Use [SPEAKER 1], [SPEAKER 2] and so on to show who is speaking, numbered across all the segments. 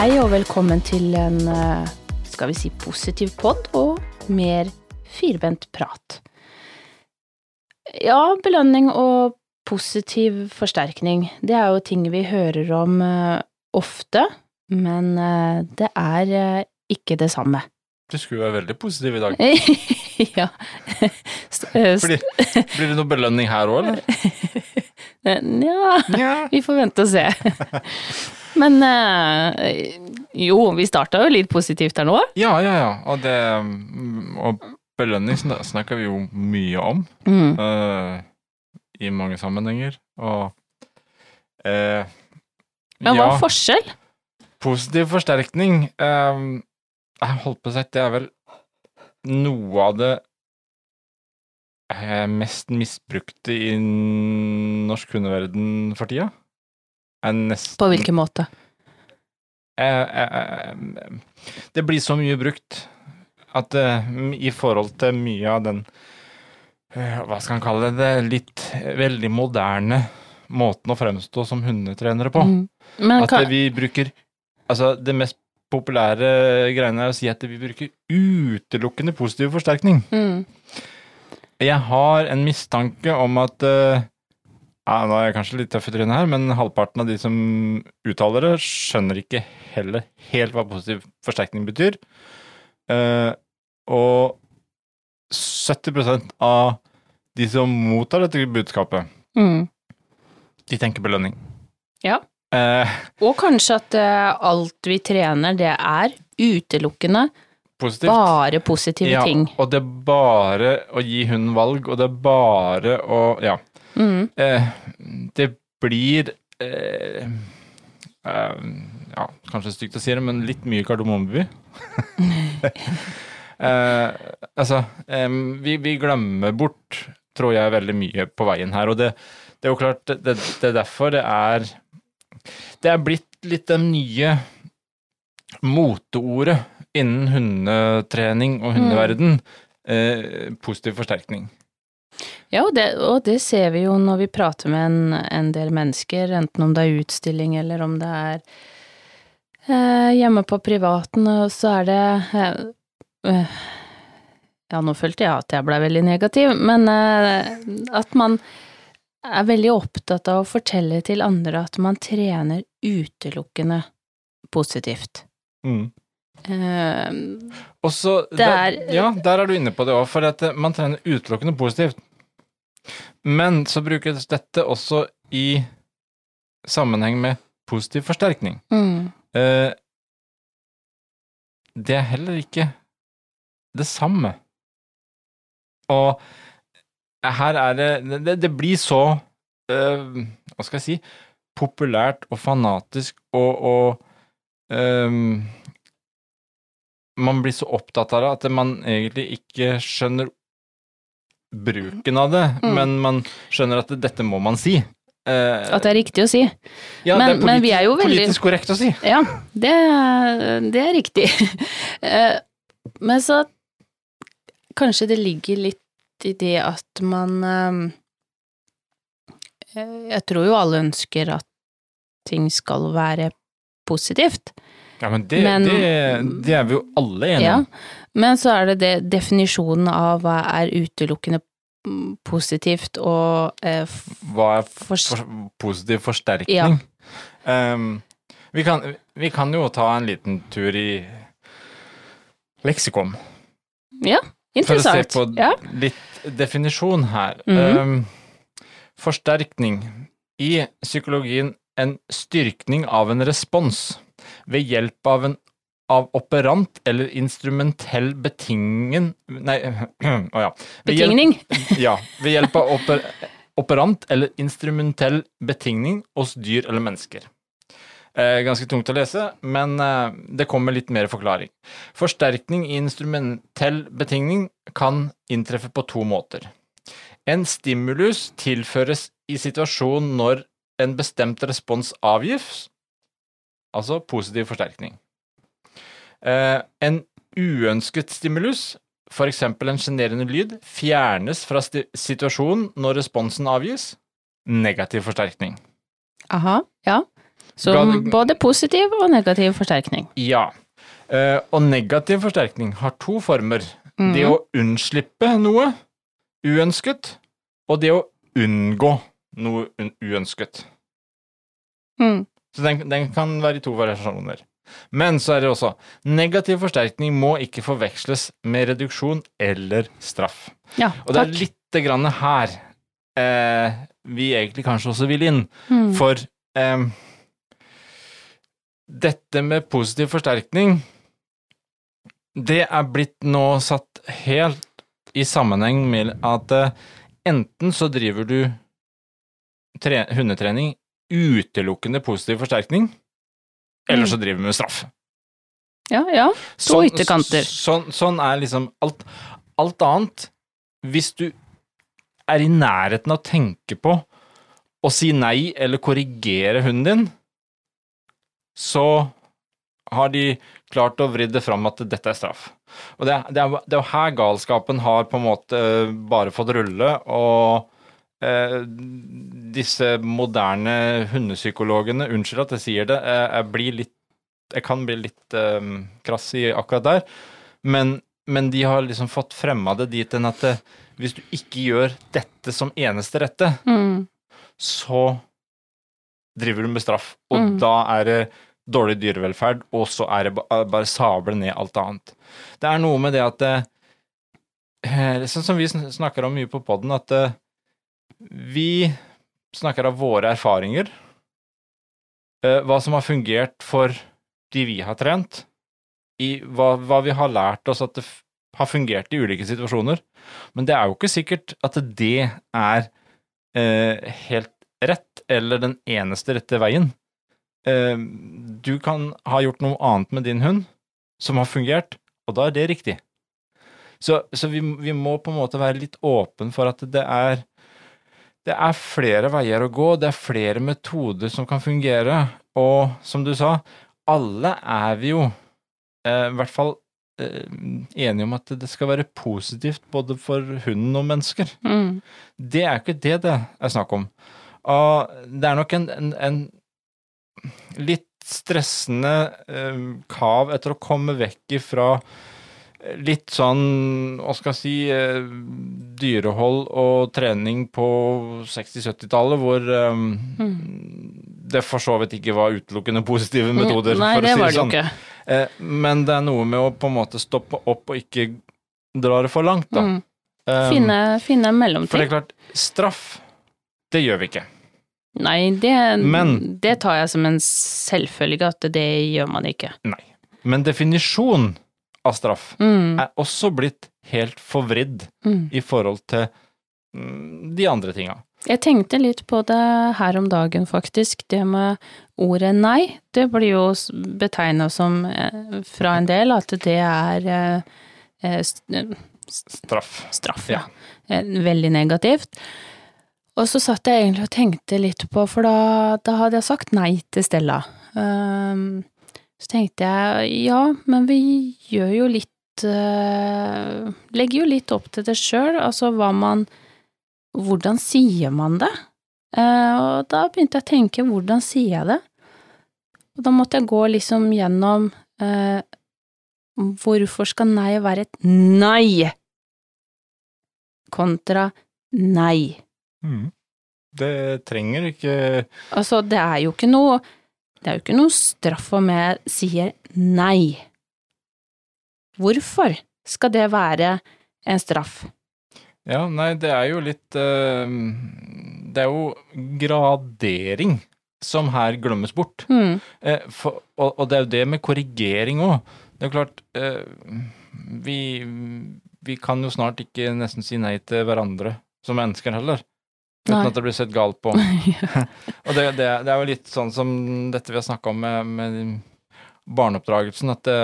[SPEAKER 1] Hei og velkommen til en, eh, skal vi si, positiv podd og mer firbent prat. Ja, belønning og positiv forsterkning, det er jo ting vi hører om eh, ofte, men eh, det er ikke det samme.
[SPEAKER 2] Du skulle være veldig positiv i dag.
[SPEAKER 1] ja.
[SPEAKER 2] Blir det noe belønning her òg, eller?
[SPEAKER 1] Nja,
[SPEAKER 2] ja.
[SPEAKER 1] vi får vente og se. Men eh, jo, vi starta jo litt positivt her nå.
[SPEAKER 2] Ja, ja, ja. Og, det, mm, og belønning snakker vi jo mye om
[SPEAKER 1] Mm.
[SPEAKER 2] uh, i mange sammenhenger. Og uh,
[SPEAKER 1] Men hva er forskjell?
[SPEAKER 2] positiv forsterkning uh, Jeg holdt på å si at det er vel noe av det eh, mest misbrukte i norsk hundeverden for tida. Er nesten
[SPEAKER 1] På hvilken måte?
[SPEAKER 2] Eh, eh, eh, Det blir så mye brukt at i forhold til mye av den Hva skal en kalle det? litt veldig moderne måten å fremstå som hundetrenere på.
[SPEAKER 1] Mm. Men
[SPEAKER 2] At vi bruker Altså, det mest populære greiene er å si at vi bruker utelukkende positiv forsterkning.
[SPEAKER 1] mm.
[SPEAKER 2] Jeg har en mistanke om at uh, ja, Nå er jeg kanskje litt tøff i trynet her, men halvparten av de som uttaler det, skjønner ikke heller helt hva positiv forsterkning betyr. Uh, og 70% av de som mottar dette budskapet,
[SPEAKER 1] Mm.
[SPEAKER 2] de tenker belønning.
[SPEAKER 1] Ja.
[SPEAKER 2] Eh,
[SPEAKER 1] Og kanskje at eh, alt vi trener, det er utelukkende
[SPEAKER 2] positivt.
[SPEAKER 1] bare positive
[SPEAKER 2] ja,
[SPEAKER 1] ting.
[SPEAKER 2] Og det er bare å gi hunden valg, og det er bare å Ja.
[SPEAKER 1] Mm.
[SPEAKER 2] Eh, det blir eh, eh, Ja, kanskje stygt å si det, men litt mye Kardemommeby. eh, altså, vi, vi glemmer bort, tror jeg, veldig mye på veien her. Og det, det er jo klart, det, det, det er derfor det er Det er blitt litt det nye moteordet innen hundetrening og hundeverden. Eh, positiv forsterkning.
[SPEAKER 1] Ja, og det, og det ser vi jo når vi prater med en, en del mennesker, enten om det er utstilling eller om det er eh, hjemme på privaten, og så er det eh, eh, Ja, nå følte jeg at jeg ble veldig negativ, men eh, at man er veldig opptatt av å fortelle til andre at man trener utelukkende positivt.
[SPEAKER 2] Mm.
[SPEAKER 1] Eh,
[SPEAKER 2] Og så, der,
[SPEAKER 1] er-
[SPEAKER 2] ja, der er du inne på det òg, for eh, man trener utelukkende positivt. Men så brukes dette også i sammenheng med positiv forsterkning.
[SPEAKER 1] mm,
[SPEAKER 2] Eh, det er heller ikke det samme. Og her er det Det, det blir så eh, Hva skal jeg si populært og fanatisk og, og ehm, Man blir så opptatt av det at man egentlig ikke skjønner bruken av det,
[SPEAKER 1] Mm.
[SPEAKER 2] men man skjønner at dette må man si. Eh,
[SPEAKER 1] at det er riktig å si.
[SPEAKER 2] ja,
[SPEAKER 1] men-
[SPEAKER 2] det er
[SPEAKER 1] men vi er jo veldig-
[SPEAKER 2] politisk korrekt å si.
[SPEAKER 1] Ja, det, det er riktig. Eh, Men så kanskje det ligger litt i det at man eh, Jeg tror jo alle ønsker at ting skal være positivt.
[SPEAKER 2] Ja, men det,
[SPEAKER 1] Men-
[SPEAKER 2] det, det er vi jo alle enige
[SPEAKER 1] Ja.
[SPEAKER 2] om.
[SPEAKER 1] Men så er det det definisjonen av hva er utelukkende positivt og eh,
[SPEAKER 2] Hva er
[SPEAKER 1] for,
[SPEAKER 2] for, positiv forsterkning?
[SPEAKER 1] Ja.
[SPEAKER 2] Um, vi, kan, vi kan jo ta en liten tur i leksikon
[SPEAKER 1] Ja, interessant.
[SPEAKER 2] for å se på
[SPEAKER 1] Ja.
[SPEAKER 2] litt definisjon her.
[SPEAKER 1] Mm
[SPEAKER 2] -hmm. um, forsterkning. I psykologien en styrkning av en respons ved hjelp av en av operant eller instrumentell betingen Nei, å ja. Ved hjelp-
[SPEAKER 1] Betingning.
[SPEAKER 2] Ja, ved hjelp av oper, operant eller instrumentell betingning hos dyr eller mennesker. Eh, ganske tungt å lese, men eh, det kommer litt mer forklaring. Forsterkning i instrumentell betingning kan inntreffe på to måter. En stimulus tilføres i situasjonen når en bestemt respons avgis, altså positiv forsterkning. Eh, en uønsket stimulus, f.eks. en sjenerende lyd, fjernes fra situasjonen når responsen avgis. Negativ forsterkning.
[SPEAKER 1] Aha, ja. Så både positiv og negativ forsterkning.
[SPEAKER 2] Ja. Eh, og negativ forsterkning har to former. Det å unnslippe noe uønsket, og det å unngå noe uønsket.
[SPEAKER 1] Mm.
[SPEAKER 2] Så den, den kan være i to variasjoner. Men så er det også negativ forsterkning må ikke forveksles med reduksjon eller straff.
[SPEAKER 1] Ja,
[SPEAKER 2] Og det er
[SPEAKER 1] takk.
[SPEAKER 2] lite grann her eh, vi egentlig kanskje også vil inn.
[SPEAKER 1] Mm.
[SPEAKER 2] For eh, dette med positiv forsterkning, det er blitt nå satt helt i sammenheng med at eh, enten så driver du tre hundetrening utelukkende positiv forsterkning, eller så driver vi med straff.
[SPEAKER 1] Ja, ja. To ytterkanter.
[SPEAKER 2] Sånn, sånn er liksom alt, alt annet. Hvis du er i nærheten av å tenke på å si nei eller korrigere hunden din, så har de klart å vri det fram at dette er straff. Og det, det, er, det jo her galskapen har på en måte eh, bare fått rulle, og disse moderne hundepsykologene, unnskyld at jeg sier det, eh, jeg blir litt jeg kan bli litt um, krass i akkurat der, men, men de har liksom fått fremma det dit enn at det, hvis du ikke gjør dette som eneste rette,
[SPEAKER 1] Mm.
[SPEAKER 2] så driver du med straff, og
[SPEAKER 1] Mm.
[SPEAKER 2] da er det dårlig dyrevelferd, og så er det bare sable ned alt annet. Det er noe med det at det, Sånn som vi snakker om mye på poden, at eh, vi snakker av våre erfaringer. eh, Hva som har fungert for de vi har trent, i hva, hva vi har lært oss at det har fungert i ulike situasjoner. Men det er jo ikke sikkert at det er eh, helt rett, eller den eneste rette veien. Eh, du kan ha gjort noe annet med din hund som har fungert, og da er det riktig. Så, så vi, vi må på en måte være litt åpen for at det er det er flere veier å gå, det er flere metoder som kan fungere, og som du sa, alle er vi jo eh, i hvert fall eh, enige om at det skal være positivt både for hunden og mennesker.
[SPEAKER 1] Mm.
[SPEAKER 2] Det er ikke det det er snakk om. Og det er nok en, en, en litt stressende eh, kav etter å komme vekk ifra litt sånn, hva skal jeg si, eh, dyrehold og trening på 60-70-tallet, hvor eh, det for så vidt ikke var utelukkende positive metoder,
[SPEAKER 1] Nei,
[SPEAKER 2] for å
[SPEAKER 1] det
[SPEAKER 2] si
[SPEAKER 1] var
[SPEAKER 2] det
[SPEAKER 1] det
[SPEAKER 2] sånn.
[SPEAKER 1] ikke.
[SPEAKER 2] Eh, men det er noe med å på en måte stoppe opp og ikke dra det for langt, da.
[SPEAKER 1] Mm. Finne, finne mellomting.
[SPEAKER 2] for det er klart, straff, det gjør vi ikke.
[SPEAKER 1] Nei, det,
[SPEAKER 2] Men-
[SPEAKER 1] det tar jeg som en selvfølge at det gjør man ikke.
[SPEAKER 2] Nei. Men definisjon av straff
[SPEAKER 1] Mm.
[SPEAKER 2] er også blitt helt forvridd
[SPEAKER 1] Mm.
[SPEAKER 2] i forhold til mm, de andre tinga.
[SPEAKER 1] Jeg tenkte litt på det her om dagen, faktisk. Det med ordet nei. Det blir jo betegna som eh, fra en del at det er eh, eh, st-
[SPEAKER 2] Straff.
[SPEAKER 1] straff,
[SPEAKER 2] Ja.
[SPEAKER 1] ja. Veldig negativt. Og så satt jeg egentlig og tenkte litt på, for da, da hadde jeg sagt nei til Stella. Ehm, så tenkte jeg ja, men vi gjør jo litt øh, Legger jo litt opp til det sjøl, altså hva man Hvordan sier man det? Uh, og da begynte jeg å tenke, hvordan sier jeg det? Og da måtte jeg gå liksom gjennom uh, Hvorfor skal nei være et nei? Kontra nei.
[SPEAKER 2] Mm. Det trenger ikke
[SPEAKER 1] Altså, det er jo ikke noe Det er jo ikke noe straff om jeg sier nei. Hvorfor skal det være en straff?
[SPEAKER 2] Ja, nei, det er jo litt eh, Det er jo gradering som her glemmes bort.
[SPEAKER 1] Mm.
[SPEAKER 2] Eh, for, og, det er jo det med korrigering òg. Det er klart eh, vi, vi kan jo snart ikke nesten si nei til hverandre som mennesker heller. Uten
[SPEAKER 1] Nei.
[SPEAKER 2] at det blir sett galt på. Og det, det, det er jo litt sånn som dette vi har snakka om med, med barneoppdragelsen, at det,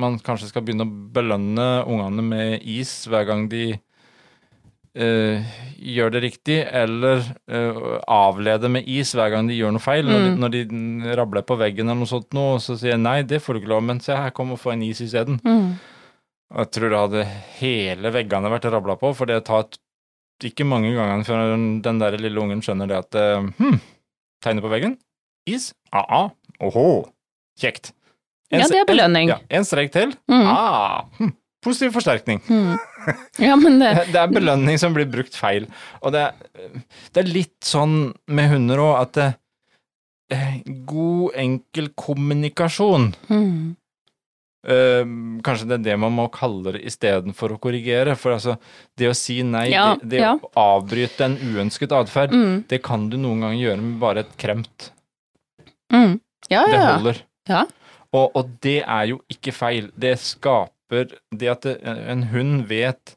[SPEAKER 2] man kanskje skal begynne å belønne ungene med is hver gang de eh, gjør det riktig, eller eh, avlede med is hver gang de gjør noe feil. Når, de,
[SPEAKER 1] Mm.
[SPEAKER 2] når de rabler på veggen eller noe sånt nå, og så sier jeg nei, det får du ikke lov, men se her, kom og få en is isteden.
[SPEAKER 1] Mm.
[SPEAKER 2] Jeg tror det hadde hele veggene vært rabla på, for det tar et, ikke mange ganger før den der lille ungen skjønner det at eh, hm, tegnet på veggen? is. Åhå, kjekt.
[SPEAKER 1] Ja, det er belønning.
[SPEAKER 2] En, ja, en strek til.
[SPEAKER 1] Mm.
[SPEAKER 2] Ah, hm, positiv forsterkning.
[SPEAKER 1] Mm. Ja, men det
[SPEAKER 2] Det er belønning som blir brukt feil. Og det er, det er litt sånn med hunder òg at det, eh, god, enkel kommunikasjon
[SPEAKER 1] mm.
[SPEAKER 2] Eh, Kanskje det er det man må kalle det istedenfor å korrigere. For altså, det å si nei,
[SPEAKER 1] Ja,
[SPEAKER 2] det, det
[SPEAKER 1] ja.
[SPEAKER 2] å avbryte en uønsket atferd,
[SPEAKER 1] Mm.
[SPEAKER 2] det kan du noen ganger gjøre med bare et kremt.
[SPEAKER 1] Mm. Ja,
[SPEAKER 2] Det holder.
[SPEAKER 1] Ja.
[SPEAKER 2] Og, og det er jo ikke feil. Det skaper Det at det, en hund vet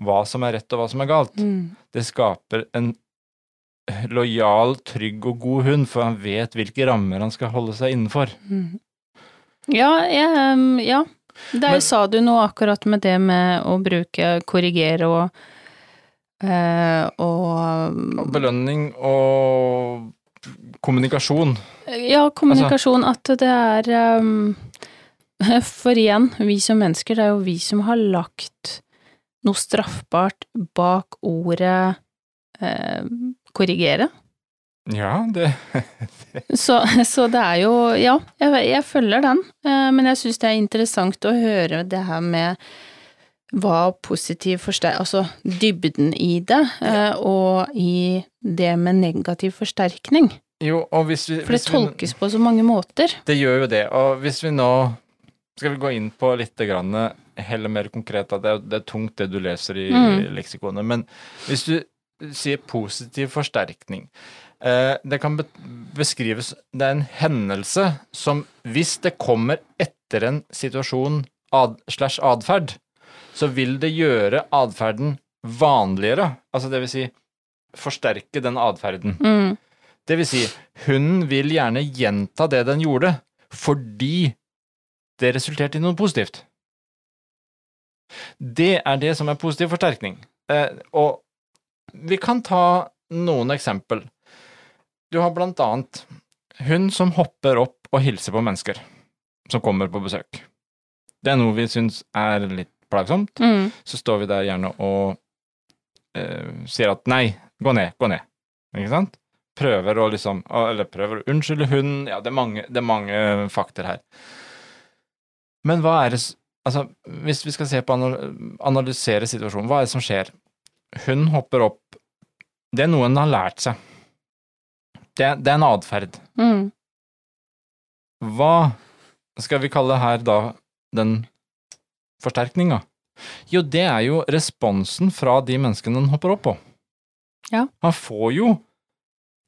[SPEAKER 2] hva som er rett og hva som er galt,
[SPEAKER 1] Mm.
[SPEAKER 2] det skaper en lojal, trygg og god hund, for han vet hvilke rammer han skal holde seg innenfor.
[SPEAKER 1] Mm. Ja, jeg, ja. Der
[SPEAKER 2] Men-
[SPEAKER 1] sa du noe akkurat med det med å bruke korrigere og eh, og
[SPEAKER 2] Belønning og kommunikasjon.
[SPEAKER 1] Ja, kommunikasjon, at det er um, For igjen, vi som mennesker, det er jo vi som har lagt noe straffbart bak ordet eh, korrigere.
[SPEAKER 2] Ja, det
[SPEAKER 1] Så, så det er jo Ja, jeg, jeg følger den, eh, men jeg syns det er interessant å høre det her med hva positiv forsterkning Altså dybden i det, ja. og i det med negativ forsterkning.
[SPEAKER 2] Jo, og hvis vi
[SPEAKER 1] For det
[SPEAKER 2] hvis vi-
[SPEAKER 1] tolkes på så mange måter.
[SPEAKER 2] Det gjør jo det. Og hvis vi nå skal vi gå inn på litt grann, heller mer konkret, da. det det er tungt det du leser i
[SPEAKER 1] Mm.
[SPEAKER 2] leksikonet, men hvis du sier positiv forsterkning eh, Det kan beskrives Det er en hendelse som, hvis det kommer etter en situasjon ad, slash atferd, så vil det gjøre atferden vanligere. Altså det vil si forsterke den atferden.
[SPEAKER 1] Mm.
[SPEAKER 2] Det vil si, hunden vil gjerne gjenta det den gjorde, fordi det resulterte i noe positivt. Det er det som er positiv forsterkning. Eh, og vi kan ta noen eksempel. Du har blant annet hund som hopper opp og hilser på mennesker som kommer på besøk. Det er noe vi syns er litt plagsomt.
[SPEAKER 1] Mm.
[SPEAKER 2] Så står vi der gjerne og eh, sier at nei, gå ned, gå ned. Ikke sant? Prøver å liksom Eller prøver å unnskylde hunden. Ja, det er mange, det er mange fakter her. Men hva er det Altså, hvis vi skal se på analysere situasjonen, hva er det som skjer? Hun hopper opp Det er noe hun har lært seg. Det, det er en atferd.
[SPEAKER 1] Mm.
[SPEAKER 2] Hva skal vi kalle her da den forsterkninga? Jo, det er jo responsen fra de menneskene han hopper opp på.
[SPEAKER 1] Ja.
[SPEAKER 2] Han får jo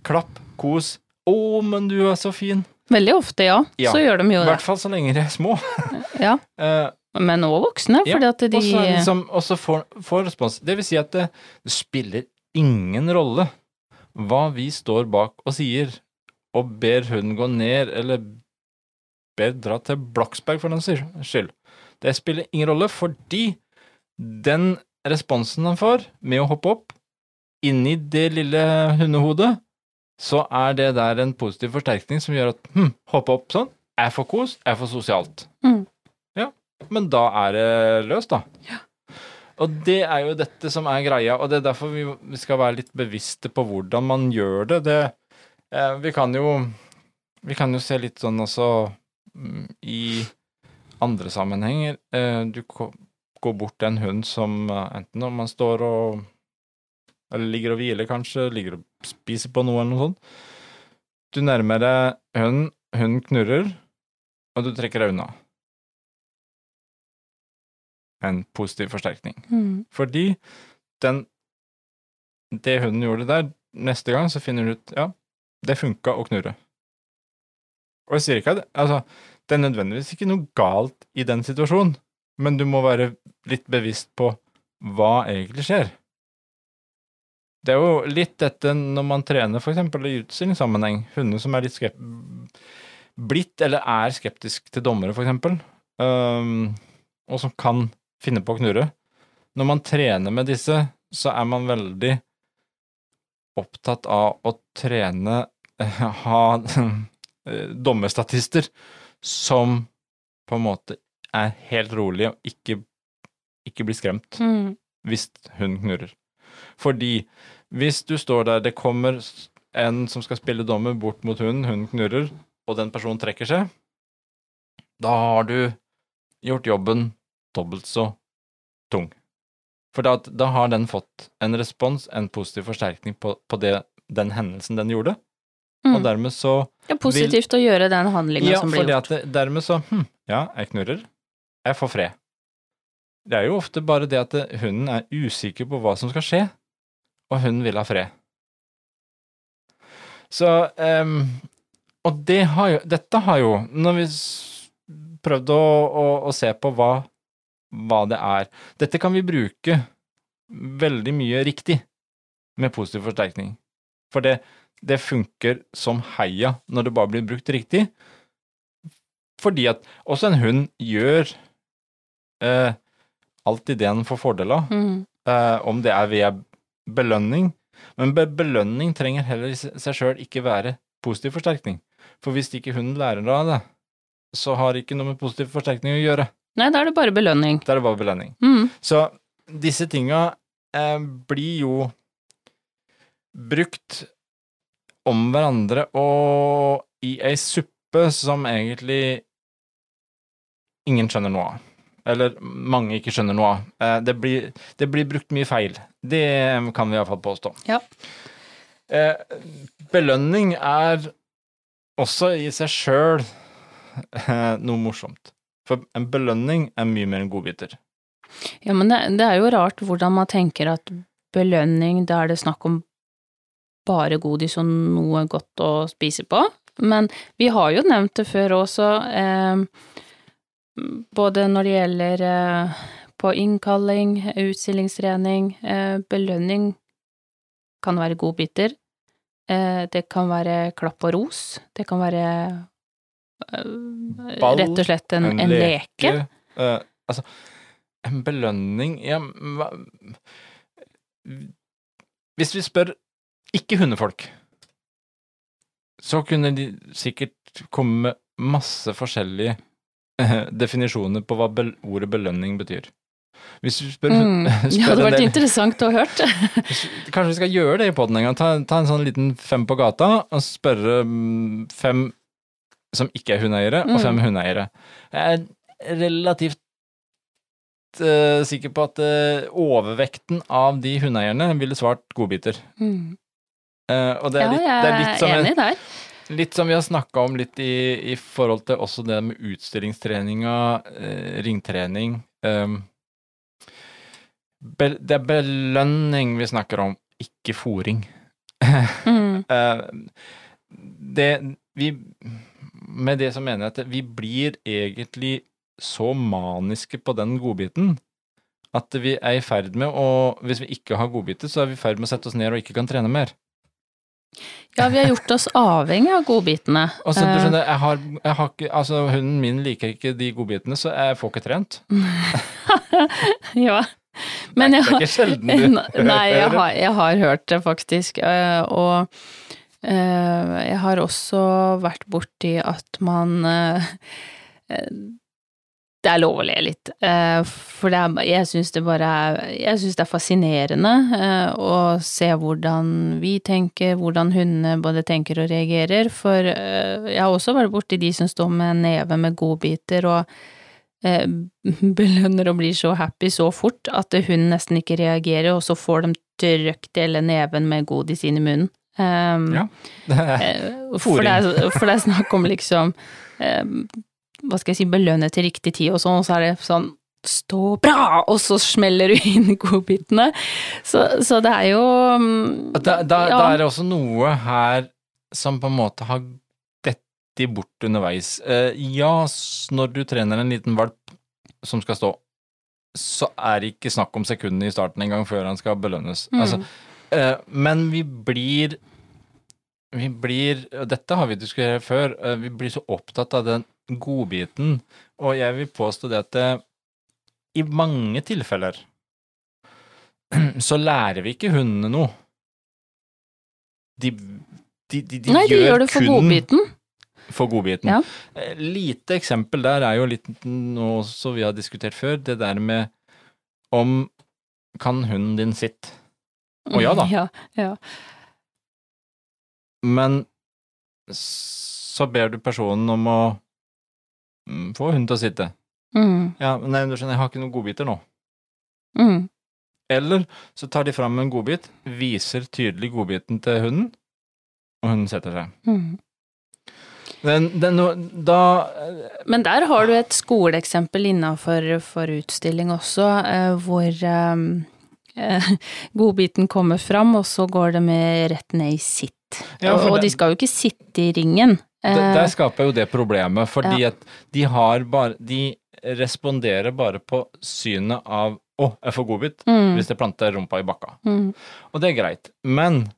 [SPEAKER 2] klapp, kos, 'Å, men du er så fin'.
[SPEAKER 1] Veldig ofte, ja.
[SPEAKER 2] Ja,
[SPEAKER 1] Så gjør de jo det.
[SPEAKER 2] I hvert fall så lenge de er små.
[SPEAKER 1] Ja.
[SPEAKER 2] Eh,
[SPEAKER 1] Men òg voksne,
[SPEAKER 2] Ja,
[SPEAKER 1] at de
[SPEAKER 2] og så liksom, får, får respons. Det vil si at det, det spiller ingen rolle hva vi står bak og sier, og ber hunden gå ned, eller ber dra til Bloksberg for den skyld. Det spiller ingen rolle, fordi den responsen han får med å hoppe opp inni det lille hundehodet, så er det der en positiv forsterkning som gjør at hm, hoppe opp sånn, er for kos, er for sosialt.
[SPEAKER 1] Mm.
[SPEAKER 2] Ja, men da er det løst, da. Og det er jo dette som er greia, og det er derfor vi, skal være litt bevisste på hvordan man gjør det. det eh, vi kan jo Vi kan jo se litt sånn også mm, i andre sammenhenger. Eh, du går bort til en hund som eh, enten om man står og Eller ligger og hviler, kanskje, ligger og spiser på noe eller noe sånt. Du nærmer deg hunden, hunden knurrer, og du trekker deg unna. En positiv forsterkning.
[SPEAKER 1] Mm.
[SPEAKER 2] Fordi den Det hunden gjorde der, neste gang så finner du ut ja, det funka å knurre. Og jeg sier ikke at altså, det er nødvendigvis ikke noe galt i den situasjonen, men du må være litt bevisst på hva egentlig skjer. Det er jo litt dette når man trener eksempel i utstillingssammenheng, hunder som er litt skep blitt eller er skeptisk til dommere, for eksempel, og som kan finne på å knurre. Når man trener med disse, så er man veldig opptatt av å trene eh, Ha eh, dommerstatister som på en måte er helt rolige og ikke, ikke blir skremt
[SPEAKER 1] Mm.
[SPEAKER 2] hvis hun knurrer. Fordi hvis du står der, det kommer en som skal spille dommer, bort mot hunden, hunden knurrer, og den personen trekker seg, da har du gjort jobben dobbelt så tung. For da, da har den fått en respons, en positiv forsterkning på, på det, den hendelsen den gjorde,
[SPEAKER 1] Mm.
[SPEAKER 2] og dermed så
[SPEAKER 1] Det er positivt å gjøre den handlinga
[SPEAKER 2] Ja,
[SPEAKER 1] som blir gjort.
[SPEAKER 2] at det, dermed så hm, Ja, jeg knurrer. Jeg får fred. Det er jo ofte bare det at hunden er usikker på hva som skal skje, og hunden vil ha fred. Så um, Og det har jo Dette har jo Når vi prøvde å, å, å se på hva, hva det er Dette kan vi bruke veldig mye riktig med positiv forsterkning. For det, det funker som heia når det bare blir brukt riktig. Fordi at også en hund gjør eh, alltid det den får fordel av,
[SPEAKER 1] Mm.
[SPEAKER 2] eh, om det er via belønning. Men be belønning trenger heller i seg sjøl ikke være positiv forsterkning. For hvis ikke hunden lærer av det, så har det ikke noe med positiv forsterkning å gjøre.
[SPEAKER 1] Nei, da er det bare belønning.
[SPEAKER 2] Da er det bare belønning.
[SPEAKER 1] Mm.
[SPEAKER 2] Så disse tinga eh, blir jo brukt om hverandre og i ei suppe som egentlig ingen skjønner noe av. Eller mange ikke skjønner noe av. Eh, det, blir, det blir brukt mye feil. Det kan vi iallfall påstå.
[SPEAKER 1] Ja.
[SPEAKER 2] Eh, belønning er også i seg sjøl eh, noe morsomt. For en belønning er mye mer enn godbiter.
[SPEAKER 1] Ja, men det, det er jo rart hvordan man tenker at belønning, da er det snakk om bare godis og noe godt å spise på. Men vi har jo nevnt det før også, eh, både når det gjelder eh, på innkalling, utstillingstrening, eh, belønning kan være godbiter. Eh, det kan være klapp og ros. Det kan være
[SPEAKER 2] Ball,
[SPEAKER 1] rett og slett en, en leke.
[SPEAKER 2] Eh, altså, en belønning Ja, hva Hvis vi spør ikke hundefolk, så kunne de sikkert komme med masse forskjellige eh, definisjoner på hva bel ordet belønning betyr. Hvis vi spør,
[SPEAKER 1] Mm.
[SPEAKER 2] spør
[SPEAKER 1] Det hadde vært
[SPEAKER 2] del-
[SPEAKER 1] interessant å ha hørt.
[SPEAKER 2] Kanskje vi skal gjøre det i poden en gang. Ta, ta en sånn liten fem på gata, og spørre mm, fem som ikke er hundeeiere, og fem
[SPEAKER 1] Mm.
[SPEAKER 2] hundeeiere. Jeg er relativt uh, sikker på at uh, overvekten av de hundeeierne ville svart godbiter.
[SPEAKER 1] Mm.
[SPEAKER 2] Uh, og det er
[SPEAKER 1] Ja,
[SPEAKER 2] litt,
[SPEAKER 1] jeg
[SPEAKER 2] det er litt som jeg-
[SPEAKER 1] enig der.
[SPEAKER 2] Litt som vi har snakka om litt i, i forhold til også det med utstillingstreninga, ringtrening um, be, Det er belønning vi snakker om, ikke fòring.
[SPEAKER 1] Mm.
[SPEAKER 2] Det vi Med det så mener jeg at vi blir egentlig så maniske på den godbiten at vi er i ferd med å Hvis vi ikke har godbiter, så er vi i ferd med å sette oss ned og ikke kan trene mer.
[SPEAKER 1] Ja, vi har gjort oss avhengig av godbitene.
[SPEAKER 2] Og så, du
[SPEAKER 1] Eh,
[SPEAKER 2] skjønner, jeg har, jeg har ikke, altså Hunden min liker ikke de godbitene, så jeg får ikke trent.
[SPEAKER 1] ja. Men jeg
[SPEAKER 2] ikke sjelden du
[SPEAKER 1] Nei, jeg har, jeg har hørt det faktisk. eh, Og jeg har også vært borti at man eh, eh, Det er lov å le litt, eh, for er, jeg syns det bare er Jeg syns det er fascinerende eh, å se hvordan vi tenker, hvordan hundene både tenker og reagerer. For eh, jeg har også vært borti de som står med neve med godbiter og eh, belønner og blir så happy så fort at hunden nesten ikke reagerer, og så får de trykt hele neven med godis inn i munnen. Um,
[SPEAKER 2] Ja. Det er-
[SPEAKER 1] eh, for, det er, for det er snakk om liksom um, Hva skal jeg si, belønne til riktig tid og sånn, og så er det sånn stå bra, og så smeller du inn godbitene. Så, så det er jo um,
[SPEAKER 2] Da, da,
[SPEAKER 1] ja.
[SPEAKER 2] da er det også noe her som på en måte har dette bort underveis. Uh, ja, når du trener en liten valp som skal stå, så er det ikke snakk om sekundene i starten engang før han skal belønnes.
[SPEAKER 1] Mm.
[SPEAKER 2] Altså, men vi blir vi blir, dette har vi diskutert før, eh, vi blir så opptatt av den godbiten, og jeg vil påstå det at det, i mange tilfeller så lærer vi ikke hundene noe. De, de, de, de
[SPEAKER 1] Nei, de
[SPEAKER 2] gjør,
[SPEAKER 1] gjør det for godbiten.
[SPEAKER 2] for godbiten.
[SPEAKER 1] Ja.
[SPEAKER 2] Eh, Lite eksempel der er jo litt noe som vi har diskutert før, det der med om kan hunden din sitte? Å ja da.
[SPEAKER 1] Ja, ja.
[SPEAKER 2] men så ber du personen om å mm, få hunden til å sitte.
[SPEAKER 1] Mm.
[SPEAKER 2] Ja, men nei, du skjønner, jeg har ikke noen godbiter nå.
[SPEAKER 1] Mm.
[SPEAKER 2] Eller så tar de fram en godbit, viser tydelig godbiten til hunden, og hunden setter seg.
[SPEAKER 1] Mm.
[SPEAKER 2] Den, den, da
[SPEAKER 1] Men der har du et skoleeksempel innafor utstilling også, eh, hvor eh, eh, godbiten kommer fram, og så går det med rett ned i sitt.
[SPEAKER 2] Ja,
[SPEAKER 1] og, de skal jo ikke sitte i ringen.
[SPEAKER 2] Der,
[SPEAKER 1] Eh,
[SPEAKER 2] der skaper jo det problemet, fordi
[SPEAKER 1] Ja.
[SPEAKER 2] at de har bare De responderer bare på synet av 'Å, jeg får godbit',
[SPEAKER 1] mm,
[SPEAKER 2] hvis jeg planter rumpa i bakka.
[SPEAKER 1] mm,
[SPEAKER 2] Og det er greit. Men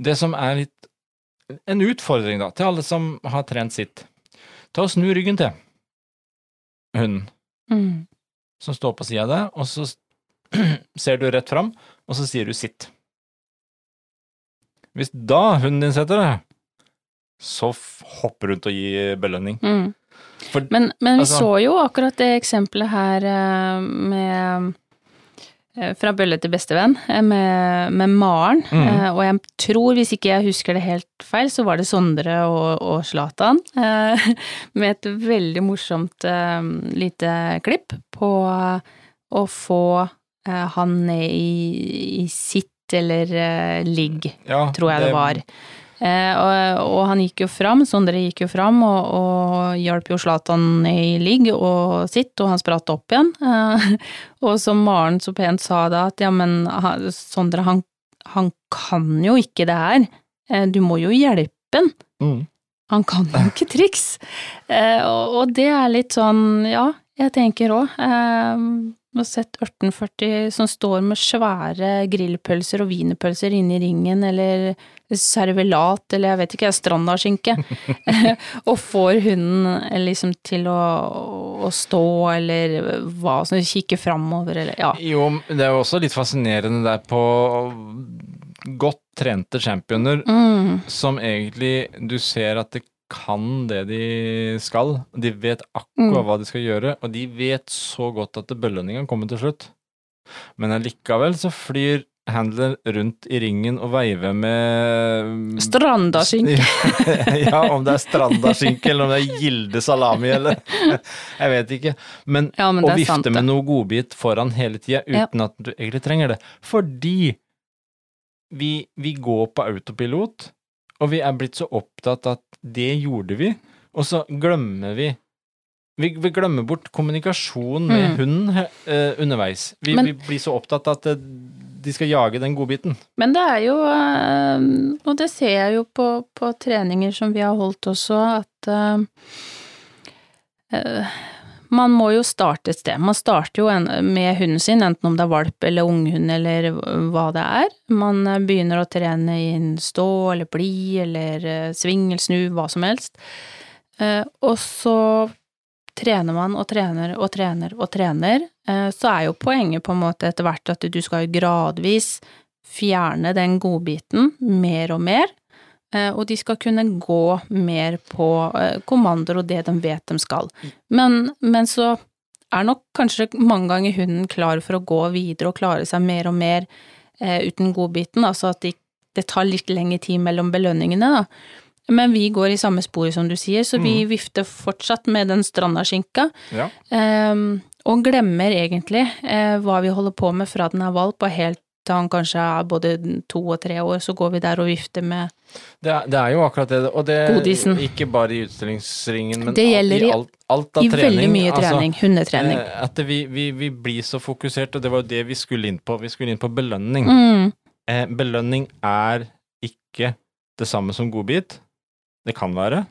[SPEAKER 2] det som er litt En utfordring, da, til alle som har trent sitt. Ta og snu ryggen til hunden
[SPEAKER 1] mm.
[SPEAKER 2] som står på sida av deg, og så ser du rett fram, og så sier du 'sitt'. Hvis da hunden din setter deg, så hopper hopp rundt og gi belønning.
[SPEAKER 1] Mm.
[SPEAKER 2] For
[SPEAKER 1] Men, men vi
[SPEAKER 2] Altså-
[SPEAKER 1] så jo akkurat det eksempelet her eh, med eh, fra bølle til bestevenn, eh, med, med Maren.
[SPEAKER 2] Mm.
[SPEAKER 1] Eh, Og jeg tror, hvis ikke jeg husker det helt feil, så var det Sondre og, Slatan. Eh, Med et veldig morsomt eh, lite klipp på å få han ned i, i sitt eller eh, ligg
[SPEAKER 2] ja,
[SPEAKER 1] tror jeg det, var. Eh, og, og han gikk jo fram, Sondre gikk jo fram og, og hjalp jo Zlatan i ligg og sitt, og han spratt opp igjen. Eh, og som Maren så pent sa da, at ja, men han- Sondre, han, han kan jo ikke det her. Eh, du må jo hjelpe han.
[SPEAKER 2] Mm.
[SPEAKER 1] Han kan jo ikke triks. Eh, og, og det er litt sånn, ja, jeg tenker òg. Eh, jeg har sett 1840 som står med svære grillpølser og wienerpølser inne i ringen, eller servelat, eller jeg vet ikke, strandaskinke, og får hunden liksom til å, å stå, eller hva som kikke framover, eller ja.
[SPEAKER 2] Jo, det er jo også litt fascinerende der på godt trente championer
[SPEAKER 1] Mm,
[SPEAKER 2] som egentlig du ser at de kan det de skal. De vet akkurat
[SPEAKER 1] Mm.
[SPEAKER 2] hva de skal gjøre, og de vet så godt at belønninga kommer til slutt. Men allikevel så flyr handler rundt i ringen og veiver med
[SPEAKER 1] strandaskinke.
[SPEAKER 2] ja, om det er strandaskinke eller om det er gilde salami eller Jeg vet ikke. Men,
[SPEAKER 1] Ja, men
[SPEAKER 2] å vifte
[SPEAKER 1] sant,
[SPEAKER 2] med noe godbit foran hele tida
[SPEAKER 1] Ja.
[SPEAKER 2] uten at du egentlig trenger det. Fordi vi, vi går på autopilot, og vi er blitt så opptatt at det gjorde vi, og så glemmer vi vi, vi glemmer bort kommunikasjon med
[SPEAKER 1] Mm.
[SPEAKER 2] hunden uh, underveis. Vi,
[SPEAKER 1] Men-
[SPEAKER 2] vi blir så opptatt at uh, de skal jage den godbiten.
[SPEAKER 1] Men det er jo, uh, og det ser jeg jo på, på treninger som vi har holdt også, at man må jo starte et sted. Man starter jo med hunden sin, enten om det er valp eller unghund eller hva det er. Man eh, begynner å trene i en stå eller bli eller eh, sving eller snu, hva som helst. Eh, og så trener man og trener og trener og trener, så er jo poenget på en måte etter hvert at du skal gradvis fjerne den godbiten mer og mer, og de skal kunne gå mer på kommander kommandoer og det de vet de skal. Men, men så er nok kanskje mange ganger hunden klar for å gå videre og klare seg mer og mer eh, uten godbiten, altså at de, det tar litt lengre tid mellom belønningene, da. Men vi går i samme spor som du sier, så vi vifter fortsatt med den strandaskinka.
[SPEAKER 2] Ja.
[SPEAKER 1] Eh, og glemmer egentlig eh, hva vi holder på med fra den er valp og helt til han kanskje er både to og tre år, så går vi der og vifter med
[SPEAKER 2] Det er, det er jo akkurat det, og det
[SPEAKER 1] Godisen.
[SPEAKER 2] ikke bare i utstillingsringen, men
[SPEAKER 1] Det gjelder
[SPEAKER 2] i alt, alt av
[SPEAKER 1] I
[SPEAKER 2] trening.
[SPEAKER 1] veldig mye
[SPEAKER 2] altså,
[SPEAKER 1] trening. hundetrening.
[SPEAKER 2] eh, At vi, vi, vi blir så fokusert, og det var jo det vi skulle inn på. Vi skulle inn på belønning.
[SPEAKER 1] Mm,
[SPEAKER 2] Eh, belønning er ikke det samme som godbit. Det kan være,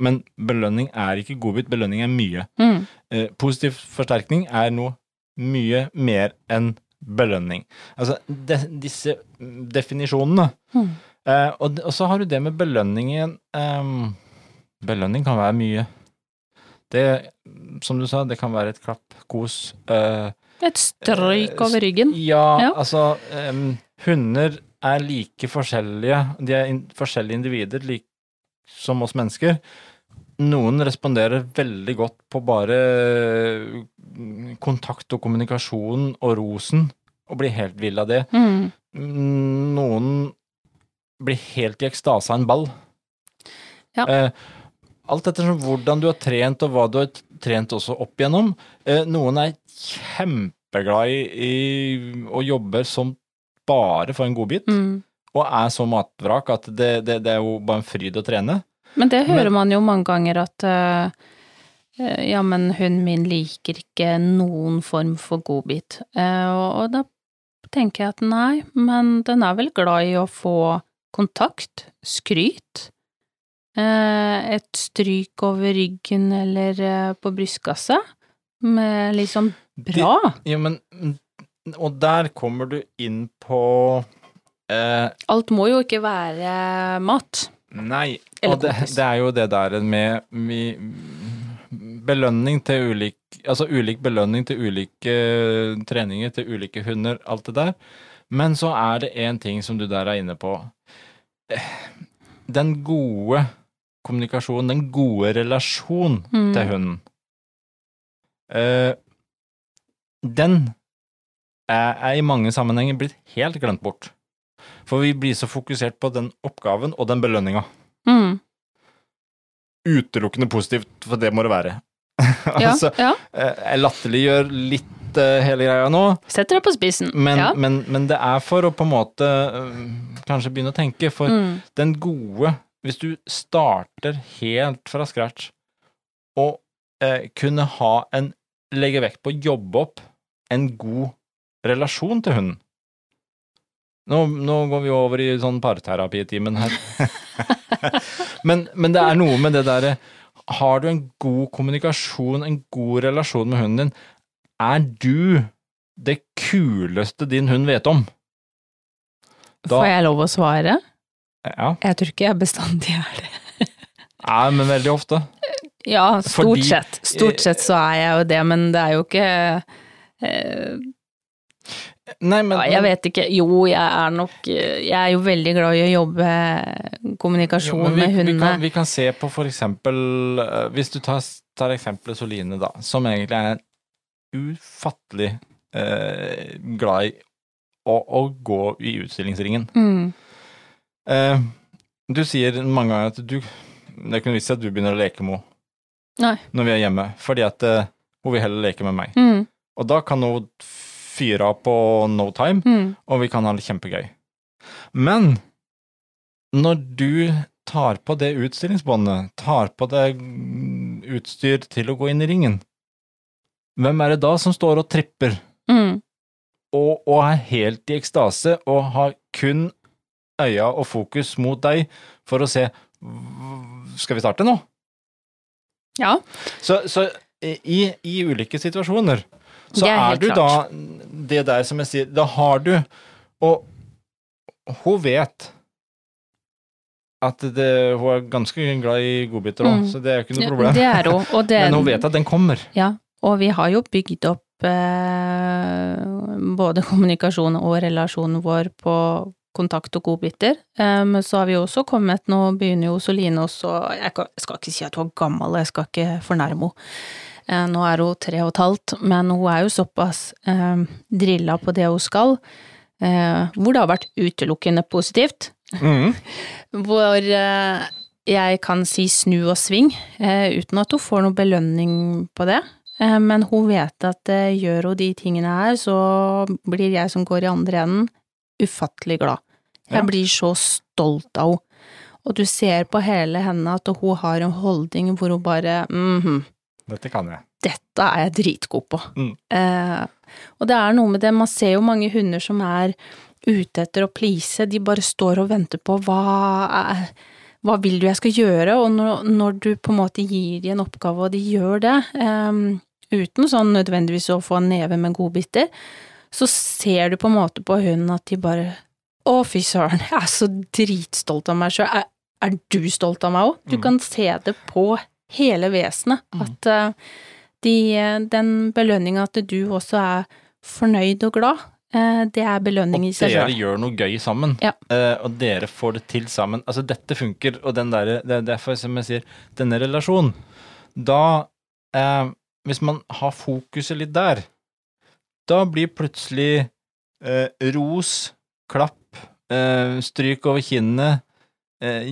[SPEAKER 2] men belønning er ikke godbit, belønning er mye.
[SPEAKER 1] mm,
[SPEAKER 2] Eh, positiv forsterkning er noe mye mer enn belønning. Altså, de, disse definisjonene.
[SPEAKER 1] mm.
[SPEAKER 2] Eh, og, og så har du det med belønningen ehm, Belønning kan være mye. Det, som du sa, det kan være et klapp, kos. eh,
[SPEAKER 1] Et stryk over ryggen.
[SPEAKER 2] ja,
[SPEAKER 1] Ja.
[SPEAKER 2] altså em, Hunder er like forskjellige. De er in forskjellige individer, like, som oss mennesker. Noen responderer veldig godt på bare mm, kontakt og kommunikasjon og rosen, og blir helt vill av det.
[SPEAKER 1] Mm,
[SPEAKER 2] Noen blir helt i ekstase av en ball.
[SPEAKER 1] Ja.
[SPEAKER 2] Eh, alt ettersom hvordan du har trent, og hva du har trent også opp igjennom. Eh, noen er kjempeglad i, i og jobber som bare for en godbit,
[SPEAKER 1] Mm.
[SPEAKER 2] og er så matvrak at det, det, det er jo bare en fryd å trene.
[SPEAKER 1] Men det hører
[SPEAKER 2] Men-
[SPEAKER 1] man jo mange ganger at eh, ja, men hunden min liker ikke noen form for godbit. Eh, og, da tenker jeg at nei, men den er vel glad i å få kontakt, skryt, eh, et stryk over ryggen eller eh, på brystkassa, med liksom bra.
[SPEAKER 2] Ja, men Og der kommer du inn på eh,
[SPEAKER 1] Alt må jo ikke være mat.
[SPEAKER 2] Nei, og det, det er jo det der med vi, belønning til ulik Altså ulik belønning til ulike treninger, til ulike hunder, alt det der. Men så er det én ting som du der er inne på. Eh, Den gode kommunikasjonen, den gode relasjon
[SPEAKER 1] Mm.
[SPEAKER 2] til hunden. Uh, den er, er i mange sammenhenger blitt helt glemt bort. For vi blir så fokusert på den oppgaven og den belønninga.
[SPEAKER 1] Mm.
[SPEAKER 2] Utelukkende positivt, for det må det være. Altså,
[SPEAKER 1] ja.
[SPEAKER 2] eh, jeg latterliggjør litt eh, hele greia nå,
[SPEAKER 1] Setter det på spissen.
[SPEAKER 2] men,
[SPEAKER 1] ja.
[SPEAKER 2] men, men det er for å på en måte eh, kanskje begynne å tenke, for
[SPEAKER 1] Mm.
[SPEAKER 2] den gode Hvis du starter helt fra scratch og eh, kunne ha en Legge vekt på å jobbe opp en god relasjon til hunden. Nå, nå går vi over i sånn parterapitimen her. men, men det er noe med det derre Har du en god kommunikasjon, en god relasjon med hunden din, er du det kuleste din hund vet om. Da-
[SPEAKER 1] Får jeg lov å svare?
[SPEAKER 2] Ja,
[SPEAKER 1] Jeg tror ikke jeg bestandig er det.
[SPEAKER 2] Nei, men veldig ofte.
[SPEAKER 1] Ja, stort
[SPEAKER 2] Fordi-
[SPEAKER 1] sett. Stort sett så er jeg jo det, men det er jo ikke eh,
[SPEAKER 2] Nei, men,
[SPEAKER 1] ja, Jeg vet ikke. Jo, jeg er nok Jeg er jo veldig glad i å jobbe kommunikasjon
[SPEAKER 2] Jo, vi,
[SPEAKER 1] med
[SPEAKER 2] Vi
[SPEAKER 1] hundene.
[SPEAKER 2] kan, vi kan se på for eksempel eh, Hvis du tar, tar eksempelet Soline, da, som egentlig er ufattelig eh, glad i å, å gå i utstillingsringen.
[SPEAKER 1] Mm.
[SPEAKER 2] Eh, du sier mange ganger at du Det kunne vist seg at du begynner å leke med henne når vi er hjemme, fordi at eh, hun vil heller leke med meg.
[SPEAKER 1] Mm.
[SPEAKER 2] Og da kan hun fyre av på no time,
[SPEAKER 1] Mm.
[SPEAKER 2] og vi kan ha det kjempegøy. Men når du tar på det utstillingsbåndet, tar på det utstyr til å gå inn i ringen, hvem er det da som står og tripper
[SPEAKER 1] Mm.
[SPEAKER 2] og, og er helt i ekstase og har kun øya og fokus mot deg for å se Skal vi starte nå?
[SPEAKER 1] Ja.
[SPEAKER 2] Så, så i, i ulike situasjoner så
[SPEAKER 1] Det er
[SPEAKER 2] er, du
[SPEAKER 1] klart.
[SPEAKER 2] da det der som jeg sier, da har du Og hun vet at det, hun er ganske glad i godbiter òg,
[SPEAKER 1] Mm.
[SPEAKER 2] så det er jo ikke noe problem.
[SPEAKER 1] Det er hun. Og, den,
[SPEAKER 2] Men hun vet at den kommer.
[SPEAKER 1] Ja, og vi har jo bygd opp eh, både kommunikasjon og relasjonen vår på kontakt og godbiter. Men så har vi også kommet, nå begynner jo Soline også jeg skal ikke si at hun er gammel, jeg skal ikke fornærme henne. Eh, Nå er hun tre og et halvt, men hun er jo såpass eh, drilla på det hun skal, eh, hvor det har vært utelukkende positivt.
[SPEAKER 2] Mm.
[SPEAKER 1] Hvor eh, jeg kan si snu og sving, eh, uten at hun får noe belønning på det. Eh, men hun vet at gjør hun de tingene her, så blir jeg som går i andre enden, ufattelig glad. Jeg
[SPEAKER 2] Ja.
[SPEAKER 1] blir så stolt av henne. Og du ser på hele henne at hun har en holdning hvor hun bare mhm,
[SPEAKER 2] Dette kan jeg.
[SPEAKER 1] dette er jeg dritgod på.
[SPEAKER 2] Mm.
[SPEAKER 1] Eh, og det er noe med det, man ser jo mange hunder som er ute etter å please, de bare står og venter på hva hva vil du jeg skal gjøre, og når, når du på en måte gir de en oppgave, og de gjør det, eh, uten sånn nødvendigvis å få en neve med godbiter, så ser du på en måte på hunden at de bare å, fy søren, jeg er så dritstolt av meg sjøl. Er, er du stolt av meg òg? Du
[SPEAKER 2] Mm.
[SPEAKER 1] kan se det på hele vesenet.
[SPEAKER 2] Mm.
[SPEAKER 1] At eh, de, den belønninga at du også er fornøyd og glad, eh, det er belønning i
[SPEAKER 2] Og dere gjør noe gøy sammen,
[SPEAKER 1] Ja.
[SPEAKER 2] eh, og dere får det til sammen. Altså, dette funker, og den der, Det er derfor, som jeg sier, denne relasjonen Da eh, Hvis man har fokuset litt der, da blir plutselig eh, ros, klapp, eh, stryk over kinnet eh,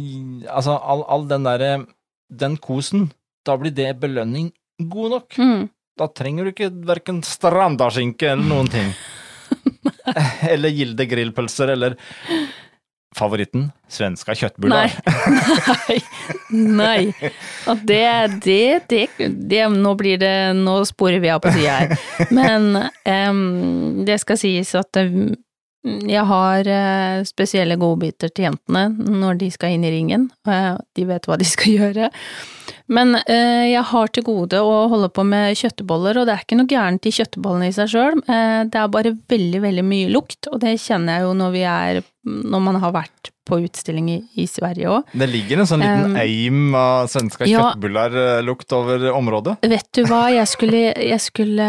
[SPEAKER 2] Altså, all, all den derre Den kosen, da blir det belønning god nok.
[SPEAKER 1] Mm.
[SPEAKER 2] Da trenger du ikke verken strandaskinke eller noen ting. eller Gilde grillpølser, eller favoritten, svenska kjøttbullar.
[SPEAKER 1] Nei. Nei. Og det, det, det, det Nå blir det Nå sporer vi av på sida her. Men um, det skal sies at jeg har eh, spesielle godbiter til jentene når de skal inn i ringen. Eh, de vet hva de skal gjøre. Men eh, jeg har til gode å holde på med kjøttboller, og det er ikke noe gærent i kjøttbollene i seg sjøl. Det er bare veldig, veldig mye lukt, og det kjenner jeg jo når vi er Når man har vært på utstilling i, i Sverige òg.
[SPEAKER 2] Det ligger en sånn liten
[SPEAKER 1] Um,
[SPEAKER 2] eim av svenske
[SPEAKER 1] ja.
[SPEAKER 2] kjøttbullar-lukt over området.
[SPEAKER 1] Vet du hva, jeg skulle, jeg skulle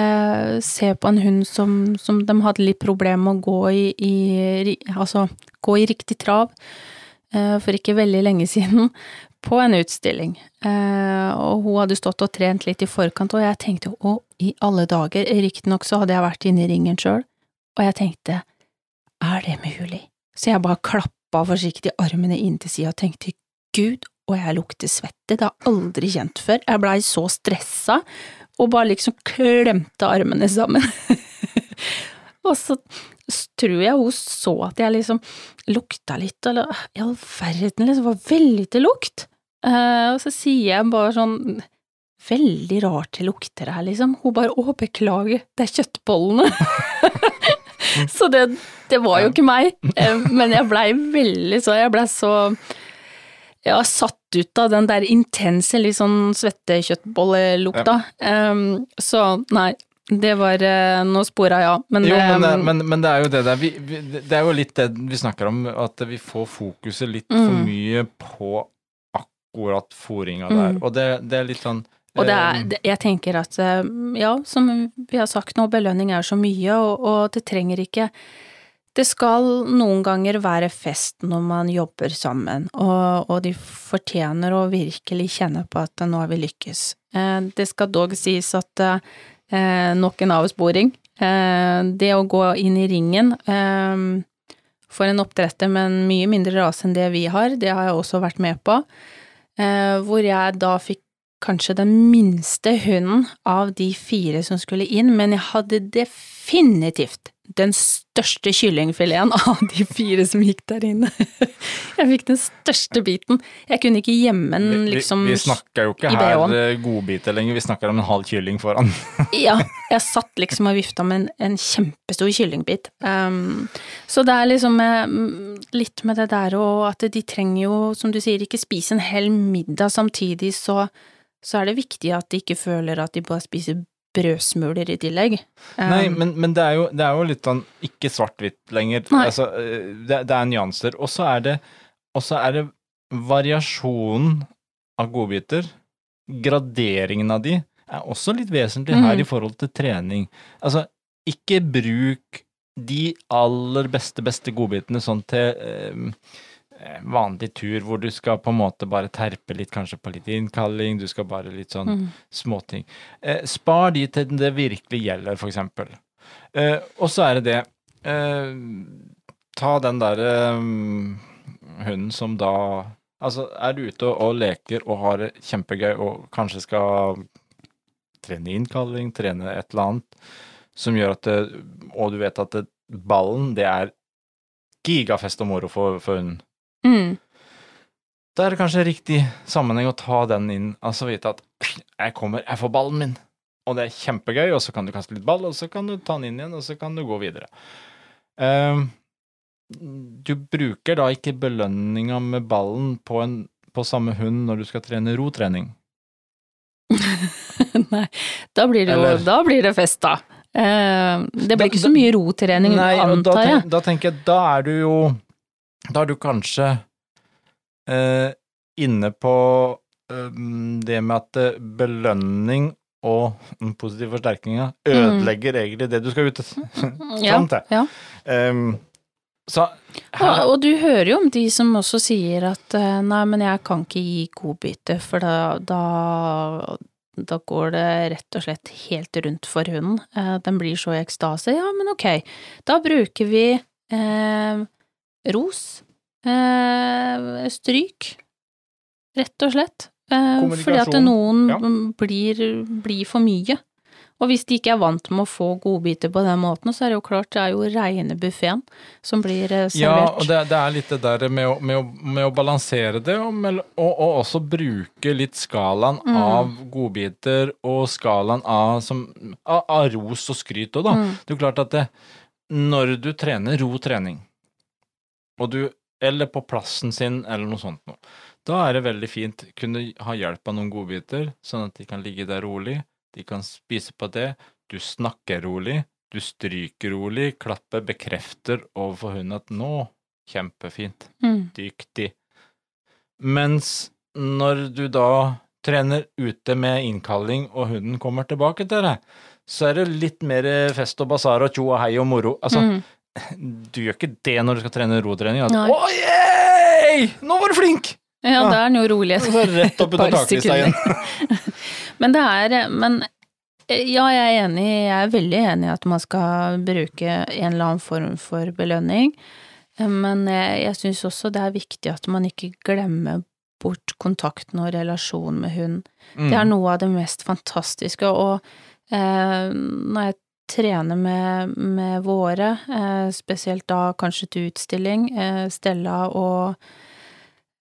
[SPEAKER 1] se på en hund som, som de hadde litt problemer med å gå i, i Altså, gå i riktig trav uh, for ikke veldig lenge siden, på en utstilling. Eh, og hun hadde stått og trent litt i forkant, og jeg tenkte å, i alle dager, riktignok så hadde jeg vært inne i ringen sjøl, og jeg tenkte, er det mulig? Så jeg bare klappa forsiktig armene inn til sida og tenkte, gud, og jeg lukter svette, det har jeg aldri kjent før. Jeg blei så stressa, og bare liksom klemte armene sammen. og så tror jeg hun så at jeg liksom lukta litt, eller i all verden, liksom, var veldig til lukt. Uh, og så sier jeg bare sånn, veldig rart det lukter her, liksom. Hun bare, å, beklager, det er kjøttbollene. så det, det var jo ikke meg, eh, men jeg blei veldig så, jeg blei så ja, satt ut av den der intense, litt sånn svettekjøttbollelukta. Um, så nei, det var uh, Nå spora jeg av, men,
[SPEAKER 2] Jo, men, det- men, men det er jo det der vi, vi, Det er jo litt det vi snakker om, at vi får fokuset litt for
[SPEAKER 1] Mm.
[SPEAKER 2] mye på akkurat fôringa der.
[SPEAKER 1] Mm.
[SPEAKER 2] Og det, det er litt sånn
[SPEAKER 1] Og det er, det- jeg tenker at, eh, ja, som vi har sagt nå, belønning er så mye, og, og det trenger ikke Det skal noen ganger være fest når man jobber sammen, og, og de fortjener å virkelig kjenne på at nå har vi lykkes. Eh, Det skal dog sies at eh, nok en avsporing. Det å gå inn i ringen for en oppdretter med en mye mindre rase enn det vi har, det har jeg også vært med på, hvor jeg da fikk kanskje den minste hunden av de fire som skulle inn, men jeg hadde definitivt den største kyllingfileten av de fire som gikk der inne. Jeg fikk den største biten. Jeg kunne ikke gjemme den liksom
[SPEAKER 2] vi, vi snakker jo ikke her eh, godbiter lenger, vi snakker om en halv kylling foran.
[SPEAKER 1] Ja, jeg satt liksom og vifta med en, en kjempestor kyllingbit. Um, så det er liksom eh, litt med det der og at de trenger jo, som du sier, ikke spise en hel middag samtidig, så, så er det viktig at de ikke føler at de bare spiser brødsmuler i tillegg. Um,
[SPEAKER 2] Nei, men, men det, er jo, det er jo litt sånn ikke svart-hvitt lenger. Altså, eh, det, det er nyanser. Og så er det, er det variasjonen av godbiter. Graderingen av de er også litt vesentlig her
[SPEAKER 1] mm.
[SPEAKER 2] i forhold til trening. Altså, ikke bruk de aller beste, beste godbitene sånn til eh, vanlig tur, hvor du skal på en måte bare terpe litt, kanskje på litt innkalling, du skal bare litt sånn
[SPEAKER 1] mm.
[SPEAKER 2] småting. Eh, spar de til det virkelig gjelder, for eksempel. Eh, og så er det det eh, Ta den derre um, hunden som da Altså, er du ute og, og leker og har det kjempegøy og kanskje skal trene innkalling, trene et eller annet som gjør at det, Og du vet at det, ballen, det er gigafest og moro for, for hunden.
[SPEAKER 1] Mm.
[SPEAKER 2] Da er det kanskje riktig sammenheng å ta den inn, altså vite at jeg kommer, jeg får ballen min, og det er kjempegøy, og så kan du kaste litt ball, og så kan du ta den inn igjen, og så kan du gå videre. Ehm, du bruker da ikke belønninga med ballen på, en, på samme hund når du skal trene rotrening.
[SPEAKER 1] Nei, da blir det jo
[SPEAKER 2] Eller-
[SPEAKER 1] Da blir det fest, da. Uh, det
[SPEAKER 2] Da-
[SPEAKER 1] blir ikke så mye rotrening,
[SPEAKER 2] Nei,
[SPEAKER 1] antar jeg.
[SPEAKER 2] tenk, da tenker jeg, da er du jo Da er du kanskje eh, inne på eh, det med at eh, belønning og den positive forsterkninga ødelegger egentlig det du skal ut
[SPEAKER 1] Ja,
[SPEAKER 2] fram til.
[SPEAKER 1] ja.
[SPEAKER 2] Um, så her,
[SPEAKER 1] og du hører jo om de som også sier at eh, nei, men jeg kan ikke gi godbiter, for da, da, da går det rett og slett helt rundt for hunden. Eh, Den blir så i ekstase. Ja, men ok, da bruker vi eh, ros, Eh, stryk, rett og slett. Eh, fordi at noen
[SPEAKER 2] ja.
[SPEAKER 1] blir, blir for mye. Og hvis de ikke er vant med å få godbiter på den måten, så er det jo klart det er jo reine buffeen som blir eh, servert.
[SPEAKER 2] Ja, og det, det er litt det der med å, med å, med å balansere det, og, med, og, og også bruke litt skalaen
[SPEAKER 1] Mm.
[SPEAKER 2] av godbiter og skalaen av, som, av, av ros og skryt òg, da.
[SPEAKER 1] Mm.
[SPEAKER 2] Det er jo klart at det, når du trener ro trening, og du, eller på plassen sin, eller noe sånt noe, da er det veldig fint kunne ha hjelp av noen godbiter, sånn at de kan ligge der rolig, de kan spise på det, du snakker rolig, du stryker rolig, klapper, bekrefter overfor hunden at nå, kjempefint,
[SPEAKER 1] Mm.
[SPEAKER 2] dyktig. Mens når du da trener ute med innkalling og hunden kommer tilbake til deg, så er det litt mer fest og basar og tjo og hei og moro. Altså,
[SPEAKER 1] Mm.
[SPEAKER 2] Du gjør ikke det når du skal trene rotrening. At, oh, yeah! Nå var du flink!
[SPEAKER 1] Ja,
[SPEAKER 2] Ja.
[SPEAKER 1] da er den jo rolig.
[SPEAKER 2] et rett opp under
[SPEAKER 1] Par
[SPEAKER 2] taklista igjen.
[SPEAKER 1] Men det er Men eh, ja, jeg er enig. Jeg er veldig enig i at man skal bruke en eller annen form for belønning. Eh, Men jeg, jeg syns også det er viktig at man ikke glemmer bort kontakten og relasjonen med hund.
[SPEAKER 2] Mm.
[SPEAKER 1] Det er noe av det mest fantastiske, og eh, når jeg trener med, med våre, eh, spesielt da kanskje til utstilling, eh, Stella og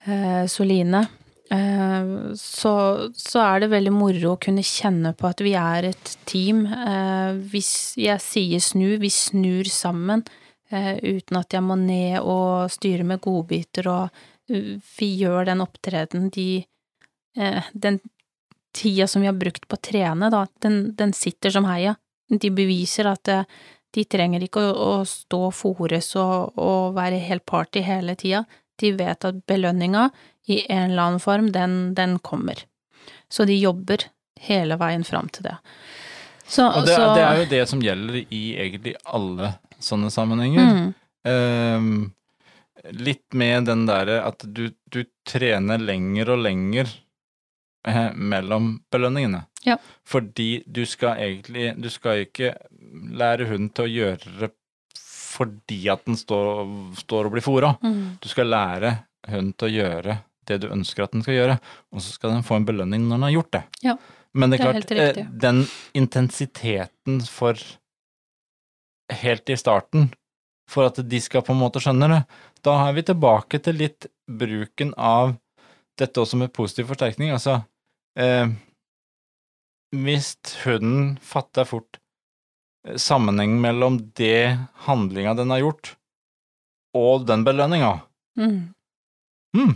[SPEAKER 1] eh, Soline, eh, så, så er det veldig moro å kunne kjenne på at vi er et team. Eh, hvis jeg sier snu, vi snur sammen, eh, uten at jeg må ned og styre med godbiter, og vi gjør den opptreden de Den tida som vi har brukt på å trene, da, den, den sitter som heia. De beviser at eh, de trenger ikke å, å stå og fores og, og være helt party hele tida. De vet at belønninga i en eller annen form, den, den kommer. Så de jobber hele veien fram til det. Så,
[SPEAKER 2] Og det,
[SPEAKER 1] så
[SPEAKER 2] det er jo det som gjelder i egentlig alle sånne sammenhenger.
[SPEAKER 1] mm,
[SPEAKER 2] Ehm, litt med den derre at du, du trener lenger og lenger eh, mellom belønningene.
[SPEAKER 1] Ja.
[SPEAKER 2] Fordi du skal egentlig Du skal ikke lære hunden til å gjøre det fordi at den står, står og blir fora.
[SPEAKER 1] mm,
[SPEAKER 2] Du skal lære hunden til å gjøre det du ønsker at den skal gjøre, og så skal den få en belønning når den har gjort det.
[SPEAKER 1] Ja,
[SPEAKER 2] Men det er
[SPEAKER 1] det er
[SPEAKER 2] klart,
[SPEAKER 1] helt
[SPEAKER 2] eh, den intensiteten for helt i starten, for at de skal på en måte skjønne det, da er vi tilbake til litt bruken av dette også med positiv forsterkning. Altså, eh, hvis hunden fatter fort eh, sammenheng mellom det handlinga den har gjort, og den belønninga,
[SPEAKER 1] mm,
[SPEAKER 2] mm.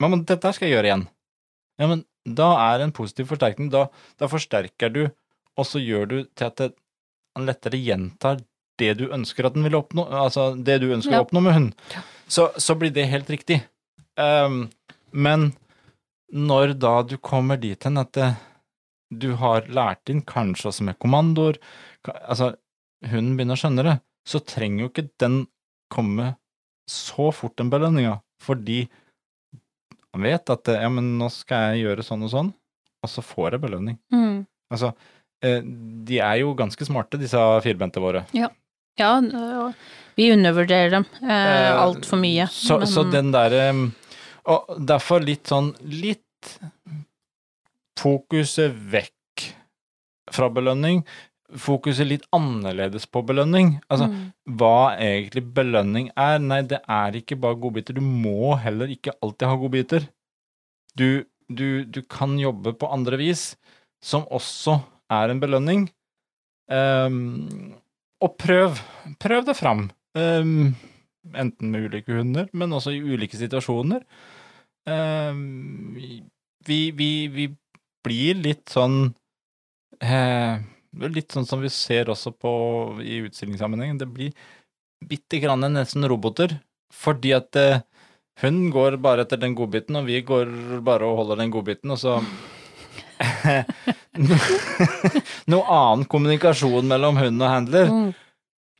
[SPEAKER 2] ja, men dette skal jeg gjøre igjen. Ja, men da er det en positiv forsterkning. Da, da forsterker du, og så gjør du til at han lettere gjentar det du ønsker at den vil oppnå, altså det du ønsker
[SPEAKER 1] Ja.
[SPEAKER 2] å oppnå med
[SPEAKER 1] hunden.
[SPEAKER 2] Så, så blir det helt riktig. Um, men når da du kommer dit hen at det, du har lært inn kanskje også med kommandoer, altså hunden begynner å skjønne det, så trenger jo ikke den komme så fort den belønninga, fordi han vet at ja, men nå skal jeg gjøre sånn og sånn, og så får jeg belønning.
[SPEAKER 1] mm.
[SPEAKER 2] Altså, eh, de er jo ganske smarte, disse firbente våre.
[SPEAKER 1] Ja, ja vi undervurderer dem eh,
[SPEAKER 2] Eh,
[SPEAKER 1] altfor mye.
[SPEAKER 2] Så,
[SPEAKER 1] men-
[SPEAKER 2] så den derre Og derfor litt sånn Litt fokuset vekk fra belønning. Fokuset litt annerledes på belønning. Altså,
[SPEAKER 1] mm,
[SPEAKER 2] hva egentlig belønning er. Nei, det er ikke bare godbiter. Du må heller ikke alltid ha godbiter. Du, du, du kan jobbe på andre vis, som også er en belønning. Um, og prøv. Prøv det fram. Um, enten med ulike hunder, men også i ulike situasjoner. Um, vi, vi, vi blir litt sånn eh, Litt sånn som vi ser også på i utstillingssammenheng. Det blir bitte grann nesten roboter, fordi at eh, hun går bare etter den godbiten, og vi går bare og holder den godbiten, og så Noe annen kommunikasjon mellom hund og handler
[SPEAKER 1] mm,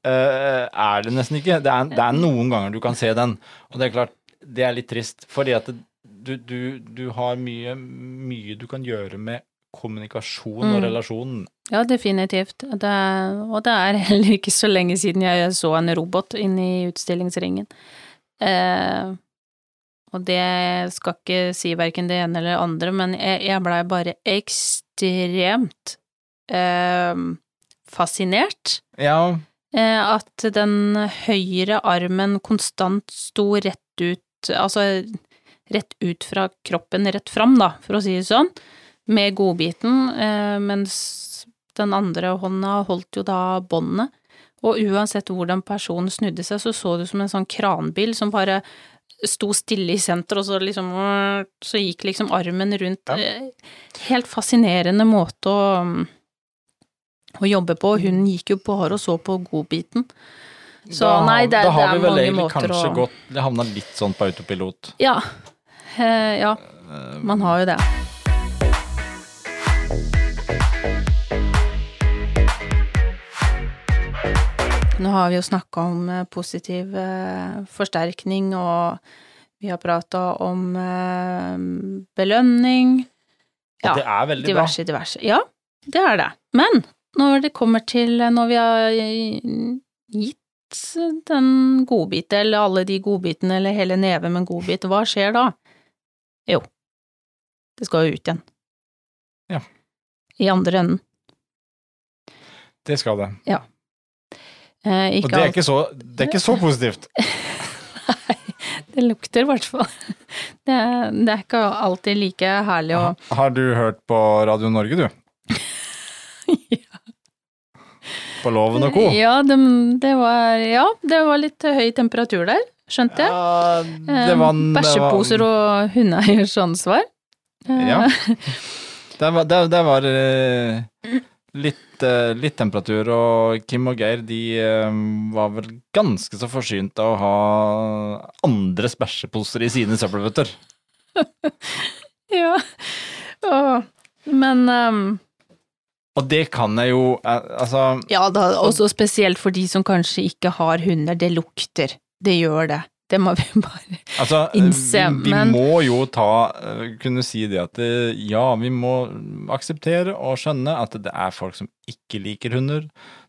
[SPEAKER 2] uh, er det nesten ikke. Det er, det er noen ganger du kan se den, og det er klart, det er litt trist, fordi at det, du, du, du har mye, mye du kan gjøre med kommunikasjon og
[SPEAKER 1] Mm.
[SPEAKER 2] relasjon.
[SPEAKER 1] Ja, definitivt. Det er, og det er heller ikke så lenge siden jeg så en robot inne i utstillingsringen. Eh, og det skal ikke si verken det ene eller det andre, men jeg, jeg blei bare ekstremt eh, fascinert.
[SPEAKER 2] Ja,
[SPEAKER 1] Eh, at den høyre armen konstant sto rett ut, altså rett ut fra kroppen, rett fram, da, for å si det sånn, med godbiten, eh, mens den andre hånda holdt jo da båndet. Og uansett hvordan personen snudde seg, så så det ut som en sånn kranbil som bare sto stille i senter, og så liksom Så gikk liksom armen rundt.
[SPEAKER 2] Ja.
[SPEAKER 1] Eh, Helt fascinerende måte å å jobbe på. Hun gikk jo bare og så på godbiten. Så
[SPEAKER 2] da,
[SPEAKER 1] nei, det,
[SPEAKER 2] da har
[SPEAKER 1] det er
[SPEAKER 2] vi vel egentlig kanskje
[SPEAKER 1] å
[SPEAKER 2] gått Det havna litt sånn på autopilot.
[SPEAKER 1] Ja. Eh, ja, man har jo det. Nå har vi jo snakka om eh, positiv eh, forsterkning, og vi har prata om belønning. Ja,
[SPEAKER 2] det er veldig
[SPEAKER 1] diverse, diverse. Ja, det er det. Men når det kommer til Når vi har gitt den godbiten, eller alle de godbitene, eller hele neven med en godbit, hva skjer da? Jo, det skal jo ut igjen.
[SPEAKER 2] Ja.
[SPEAKER 1] I andre enden.
[SPEAKER 2] Det skal det.
[SPEAKER 1] Eh,
[SPEAKER 2] Og det er ikke så, det er ikke så positivt.
[SPEAKER 1] Nei, det lukter i hvert fall. Det, det er ikke alltid like herlig å
[SPEAKER 2] Har du hørt på Radio Norge, du? ja. På Loven og co.?
[SPEAKER 1] Ja, det, det var, ja, det var litt høy temperatur der, skjønte jeg.
[SPEAKER 2] Ja, det var,
[SPEAKER 1] Eh, Bæsjeposer og hundeeiers ansvar. Eh,
[SPEAKER 2] Ja. Det var, det, det var eh, litt, litt temperatur, og Kim og Geir de var vel ganske så forsynt av å ha andres bæsjeposer i sine søppelbøtter.
[SPEAKER 1] ja. Åh, Men um...
[SPEAKER 2] Og det kan jeg jo Altså
[SPEAKER 1] Ja, da, også spesielt for de som kanskje ikke har hunder. Det lukter. Det gjør det. Det må vi bare
[SPEAKER 2] Altså,
[SPEAKER 1] Innse,
[SPEAKER 2] vi, vi
[SPEAKER 1] men-
[SPEAKER 2] må jo ta eh, Kunne si det at det, ja, vi må akseptere og skjønne at det er folk som ikke liker hunder.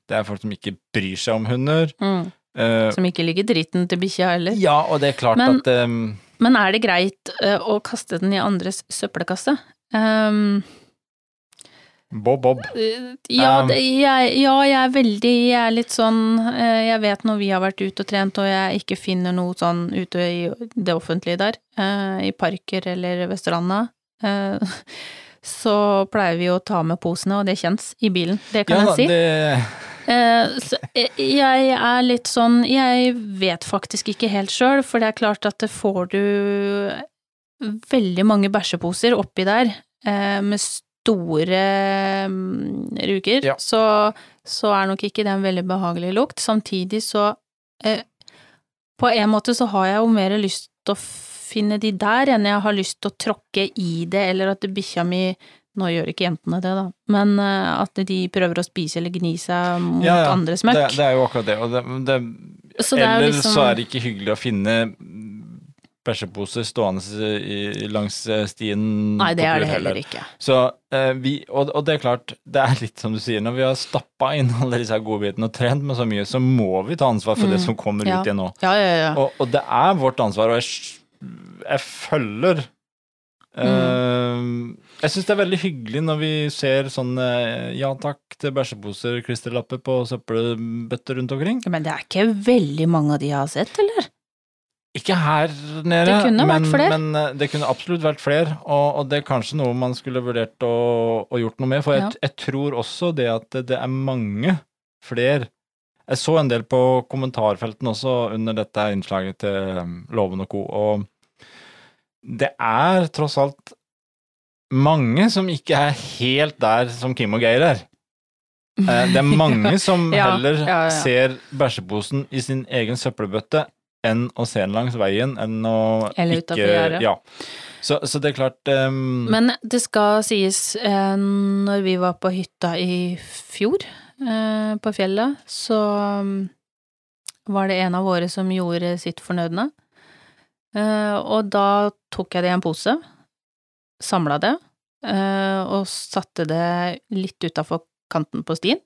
[SPEAKER 2] Det er folk som ikke bryr seg om hunder.
[SPEAKER 1] mm,
[SPEAKER 2] Uh,
[SPEAKER 1] Som ikke liker dritten til bikkja heller.
[SPEAKER 2] ja, og det er klart
[SPEAKER 1] Men-
[SPEAKER 2] at um...
[SPEAKER 1] Men er det greit uh, å kaste den i andres søppelkasse? Ehm,
[SPEAKER 2] Bob Bob.
[SPEAKER 1] Eh, Ja,
[SPEAKER 2] Um,
[SPEAKER 1] det, jeg, ja, jeg er veldig Jeg er litt sånn eh, Jeg vet når vi har vært ute og trent og jeg ikke finner noe sånn ute i det offentlige der, eh, i parker eller ved stranda, eh, så pleier vi å ta med posene, og det kjennes i bilen. Det kan
[SPEAKER 2] Ja,
[SPEAKER 1] jeg si.
[SPEAKER 2] det,
[SPEAKER 1] så jeg er litt sånn Jeg vet faktisk ikke helt sjøl, for det er klart at det får du veldig mange bæsjeposer oppi der, eh, med store mm, ruger,
[SPEAKER 2] Ja.
[SPEAKER 1] så, så er nok ikke det en veldig behagelig lukt. Samtidig så eh, På en måte så har jeg jo mer lyst til å finne de der enn jeg har lyst til å tråkke i det, eller at bikkja mi nå gjør ikke jentene det, da, men eh, at de prøver å spise eller gni seg mot
[SPEAKER 2] ja, ja,
[SPEAKER 1] andres
[SPEAKER 2] det,
[SPEAKER 1] møkk.
[SPEAKER 2] det er jo akkurat det. Det, det
[SPEAKER 1] Så det er
[SPEAKER 2] eller
[SPEAKER 1] liksom-
[SPEAKER 2] så er det ikke hyggelig å finne bæsjeposer stående i, langs stien
[SPEAKER 1] Nei, det er det heller ikke.
[SPEAKER 2] Så eh, vi, og, og det er klart, det er litt som du sier, når vi har stappa inn alle disse godbitene og trent med så mye, så må vi ta ansvar for det
[SPEAKER 1] Mm,
[SPEAKER 2] som kommer
[SPEAKER 1] ja.
[SPEAKER 2] ut igjen nå.
[SPEAKER 1] Ja, ja, ja.
[SPEAKER 2] Og, og det er vårt ansvar, og jeg, jeg følger
[SPEAKER 1] Mm.
[SPEAKER 2] eh, Jeg syns det er veldig hyggelig når vi ser sånne ja takk til bæsjeposer, klisterlapper på søppelbøtter rundt omkring.
[SPEAKER 1] Men det er ikke veldig mange av de jeg har sett, eller?
[SPEAKER 2] Ikke her nede,
[SPEAKER 1] Det kunne vært
[SPEAKER 2] men,
[SPEAKER 1] flere.
[SPEAKER 2] men eh, det kunne absolutt vært flere. Og, og det er kanskje noe man skulle vurdert å, å gjort noe med. For jeg,
[SPEAKER 1] Ja.
[SPEAKER 2] jeg tror også det at det, er mange flere Jeg så en del på kommentarfelten også under dette innslaget til um, Loven og co. Og det er tross alt mange som ikke er helt der som Kim og Geir er. Eh, Det er mange som heller
[SPEAKER 1] ja, ja.
[SPEAKER 2] ser bæsjeposen i sin egen søppelbøtte enn å se den langs veien, enn å
[SPEAKER 1] Eller
[SPEAKER 2] ikke
[SPEAKER 1] utenfor gjerdet.
[SPEAKER 2] Ja. Så, så det er klart um,
[SPEAKER 1] Men det skal sies, eh, når vi var på hytta i fjor, eh, på fjellet, så mm, var det en av våre som gjorde sitt fornødne. Eh, og da tok jeg det i en pose, samla det, eh, og satte det litt utafor kanten på stien.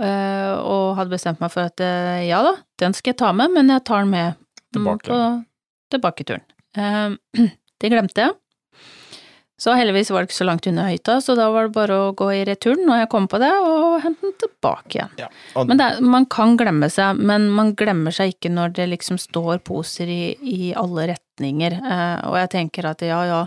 [SPEAKER 1] Eh, og hadde bestemt meg for at eh, ja da, den skal jeg ta med, men jeg tar den med
[SPEAKER 2] Tilbake.
[SPEAKER 1] på tilbaketuren. Eh, det glemte jeg. Så heldigvis var det ikke så langt unna hytta, så da var det bare å gå i returen når jeg kom på det, og hente den tilbake igjen.
[SPEAKER 2] Ja. Og,
[SPEAKER 1] Men det, man kan glemme seg, men man glemmer seg ikke når det liksom står poser i, i alle retninger. Og jeg tenker at ja, ja,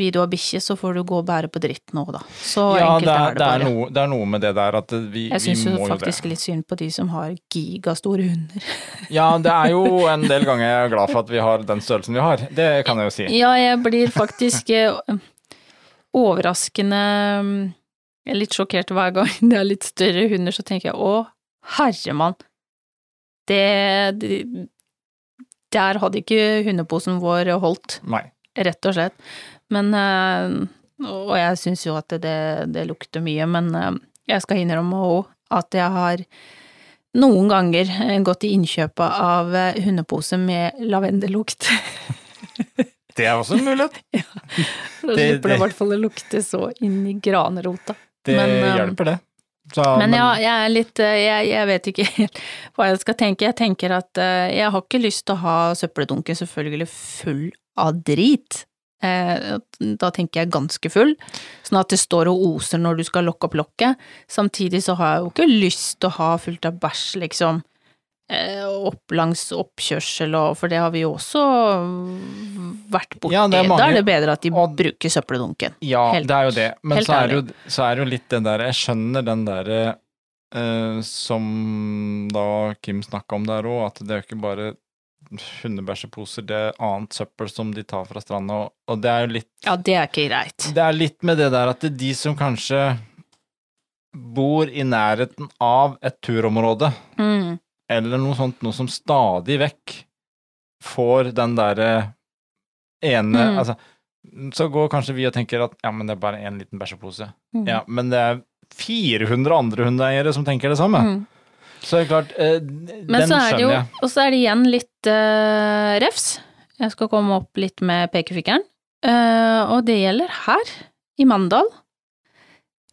[SPEAKER 1] vil du ha bikkje, så får du gå og bære på dritt nå, da. Så
[SPEAKER 2] ja,
[SPEAKER 1] enkelt
[SPEAKER 2] det
[SPEAKER 1] er
[SPEAKER 2] er,
[SPEAKER 1] det
[SPEAKER 2] det, er
[SPEAKER 1] bare.
[SPEAKER 2] noe, det er noe med det der at vi,
[SPEAKER 1] Jeg syns
[SPEAKER 2] vi må jo det.
[SPEAKER 1] faktisk litt synd på de som har gigastore hunder.
[SPEAKER 2] Ja, det er jo en del ganger jeg er glad for at vi har den størrelsen vi har. Det kan jeg jo si.
[SPEAKER 1] Ja, jeg blir faktisk eh, overraskende Jeg er litt sjokkert hver gang det er litt større hunder, så tenker jeg å, herremann, det, det Der hadde ikke hundeposen vår holdt,
[SPEAKER 2] Nei.
[SPEAKER 1] rett og slett. Men eh, Og jeg syns jo at det, det lukter mye, men eh, jeg skal innrømme òg at jeg har noen ganger eh, gått i innkjøpet av hundepose med lavendellukt.
[SPEAKER 2] Det er også en mulighet.
[SPEAKER 1] Da slipper det i hvert fall å lukte så inn i granrota.
[SPEAKER 2] Det
[SPEAKER 1] Men,
[SPEAKER 2] hjelper, det. Så,
[SPEAKER 1] Men ja, jeg er litt jeg, jeg vet ikke helt hva jeg skal tenke. Jeg tenker at jeg har ikke lyst til å ha søppeldunken selvfølgelig full av drit. Eh, Da tenker jeg ganske full, sånn at det står og oser når du skal lokke opp lokket. Samtidig så har jeg jo ikke lyst til å ha fullt av bæsj, liksom, eh, opp langs oppkjørsel og For det har vi jo også vært borti.
[SPEAKER 2] Ja,
[SPEAKER 1] Da er det bedre at de
[SPEAKER 2] og-
[SPEAKER 1] bruker søppeldunken.
[SPEAKER 2] Ja,
[SPEAKER 1] Helt-
[SPEAKER 2] det er jo det. Men så er, det jo, så er det jo litt den der Jeg skjønner den derre eh, som da Kim snakka om der òg, at det er jo ikke bare hundebæsjeposer, det er annet søppel som de tar fra stranda, og, og det er jo litt
[SPEAKER 1] Ja, det er ikke greit.
[SPEAKER 2] Det er litt med det der at det er de som kanskje bor i nærheten av et turområde,
[SPEAKER 1] Mm.
[SPEAKER 2] eller noe sånt, noe som stadig vekk får den derre ene
[SPEAKER 1] Mm.
[SPEAKER 2] Altså, så går kanskje vi og tenker at ja, men det er bare én liten bæsjepose.
[SPEAKER 1] Mm.
[SPEAKER 2] Ja, men det er 400 andre hundeeiere som tenker det samme.
[SPEAKER 1] Mm.
[SPEAKER 2] Så det er klart, eh, den
[SPEAKER 1] er det
[SPEAKER 2] skjønner jeg.
[SPEAKER 1] og så er det igjen litt eh, refs. Jeg skal komme opp litt med pekefingeren. Eh, og det gjelder her, i Mandal.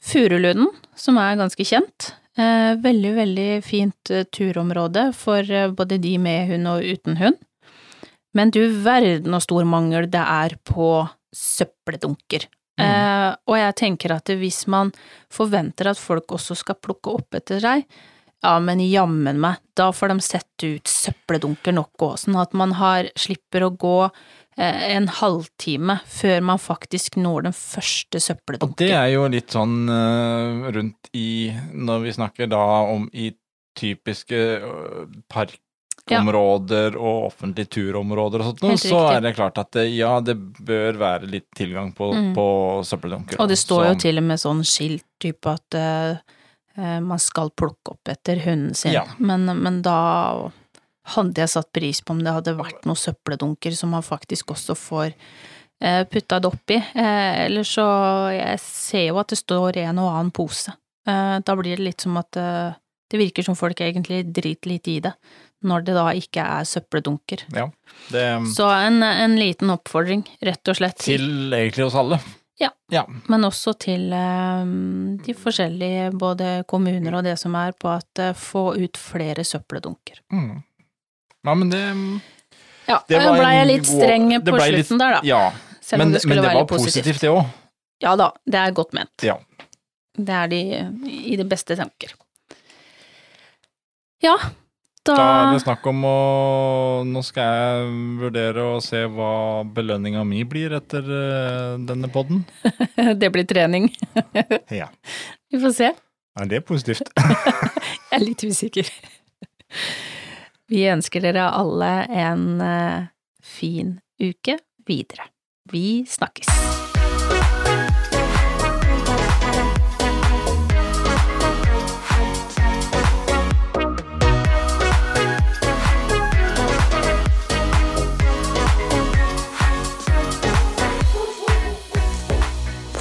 [SPEAKER 1] Furulunden, som er ganske kjent. Eh, veldig, veldig fint eh, turområde for eh, både de med hund og uten hund. Men du verden og stor mangel det er på søppeldunker. Eh, og jeg tenker at hvis man forventer at folk også skal plukke opp etter seg, ja, men jammen meg, da får de sette ut søppeldunker nok òg, sånn at man har, slipper å gå eh, en halvtime før man faktisk når den første
[SPEAKER 2] Og det er jo litt sånn uh, rundt i Når vi snakker da om i typiske øh, parkområder og offentlige turområder og sånt, noe, så er det klart at det, ja, det bør være litt tilgang på,
[SPEAKER 1] Mm.
[SPEAKER 2] på søppeldunker.
[SPEAKER 1] Og det står jo til og med sånn skilt type at eh, eh, man skal plukke opp etter hunden sin,
[SPEAKER 2] Ja.
[SPEAKER 1] men, men da hadde jeg satt pris på om det hadde vært noen søppeldunker som man faktisk også får eh, putta det oppi. Eh, Eller så Jeg ser jo at det står en og annen pose. Eh, Da blir det litt som at eh, det virker som folk egentlig driter litt i det, når det da ikke er søppeldunker.
[SPEAKER 2] Ja, det
[SPEAKER 1] Så en, en liten oppfordring, rett og slett.
[SPEAKER 2] Til egentlig oss alle.
[SPEAKER 1] Ja.
[SPEAKER 2] Ja.
[SPEAKER 1] Men også til eh, de forskjellige, både kommuner og det som er, på at eh, få ut flere søppeldunker.
[SPEAKER 2] Mm. Ja, men det
[SPEAKER 1] Ja,
[SPEAKER 2] Det
[SPEAKER 1] blei jeg litt streng på
[SPEAKER 2] slutten litt-
[SPEAKER 1] der, da.
[SPEAKER 2] Ja.
[SPEAKER 1] Selv
[SPEAKER 2] Men,
[SPEAKER 1] om det
[SPEAKER 2] men det
[SPEAKER 1] være
[SPEAKER 2] var
[SPEAKER 1] positivt.
[SPEAKER 2] positivt, det òg.
[SPEAKER 1] Ja da, det er godt ment.
[SPEAKER 2] Ja.
[SPEAKER 1] Det er de i de beste tanker. Ja, da,
[SPEAKER 2] er det snakk om å Nå skal jeg vurdere å se hva belønninga mi blir etter eh, denne podden.
[SPEAKER 1] Det blir trening.
[SPEAKER 2] Ja.
[SPEAKER 1] Vi får se.
[SPEAKER 2] Ja, det er positivt?
[SPEAKER 1] Jeg er litt usikker. Vi ønsker dere alle en eh, fin uke videre. Vi snakkes.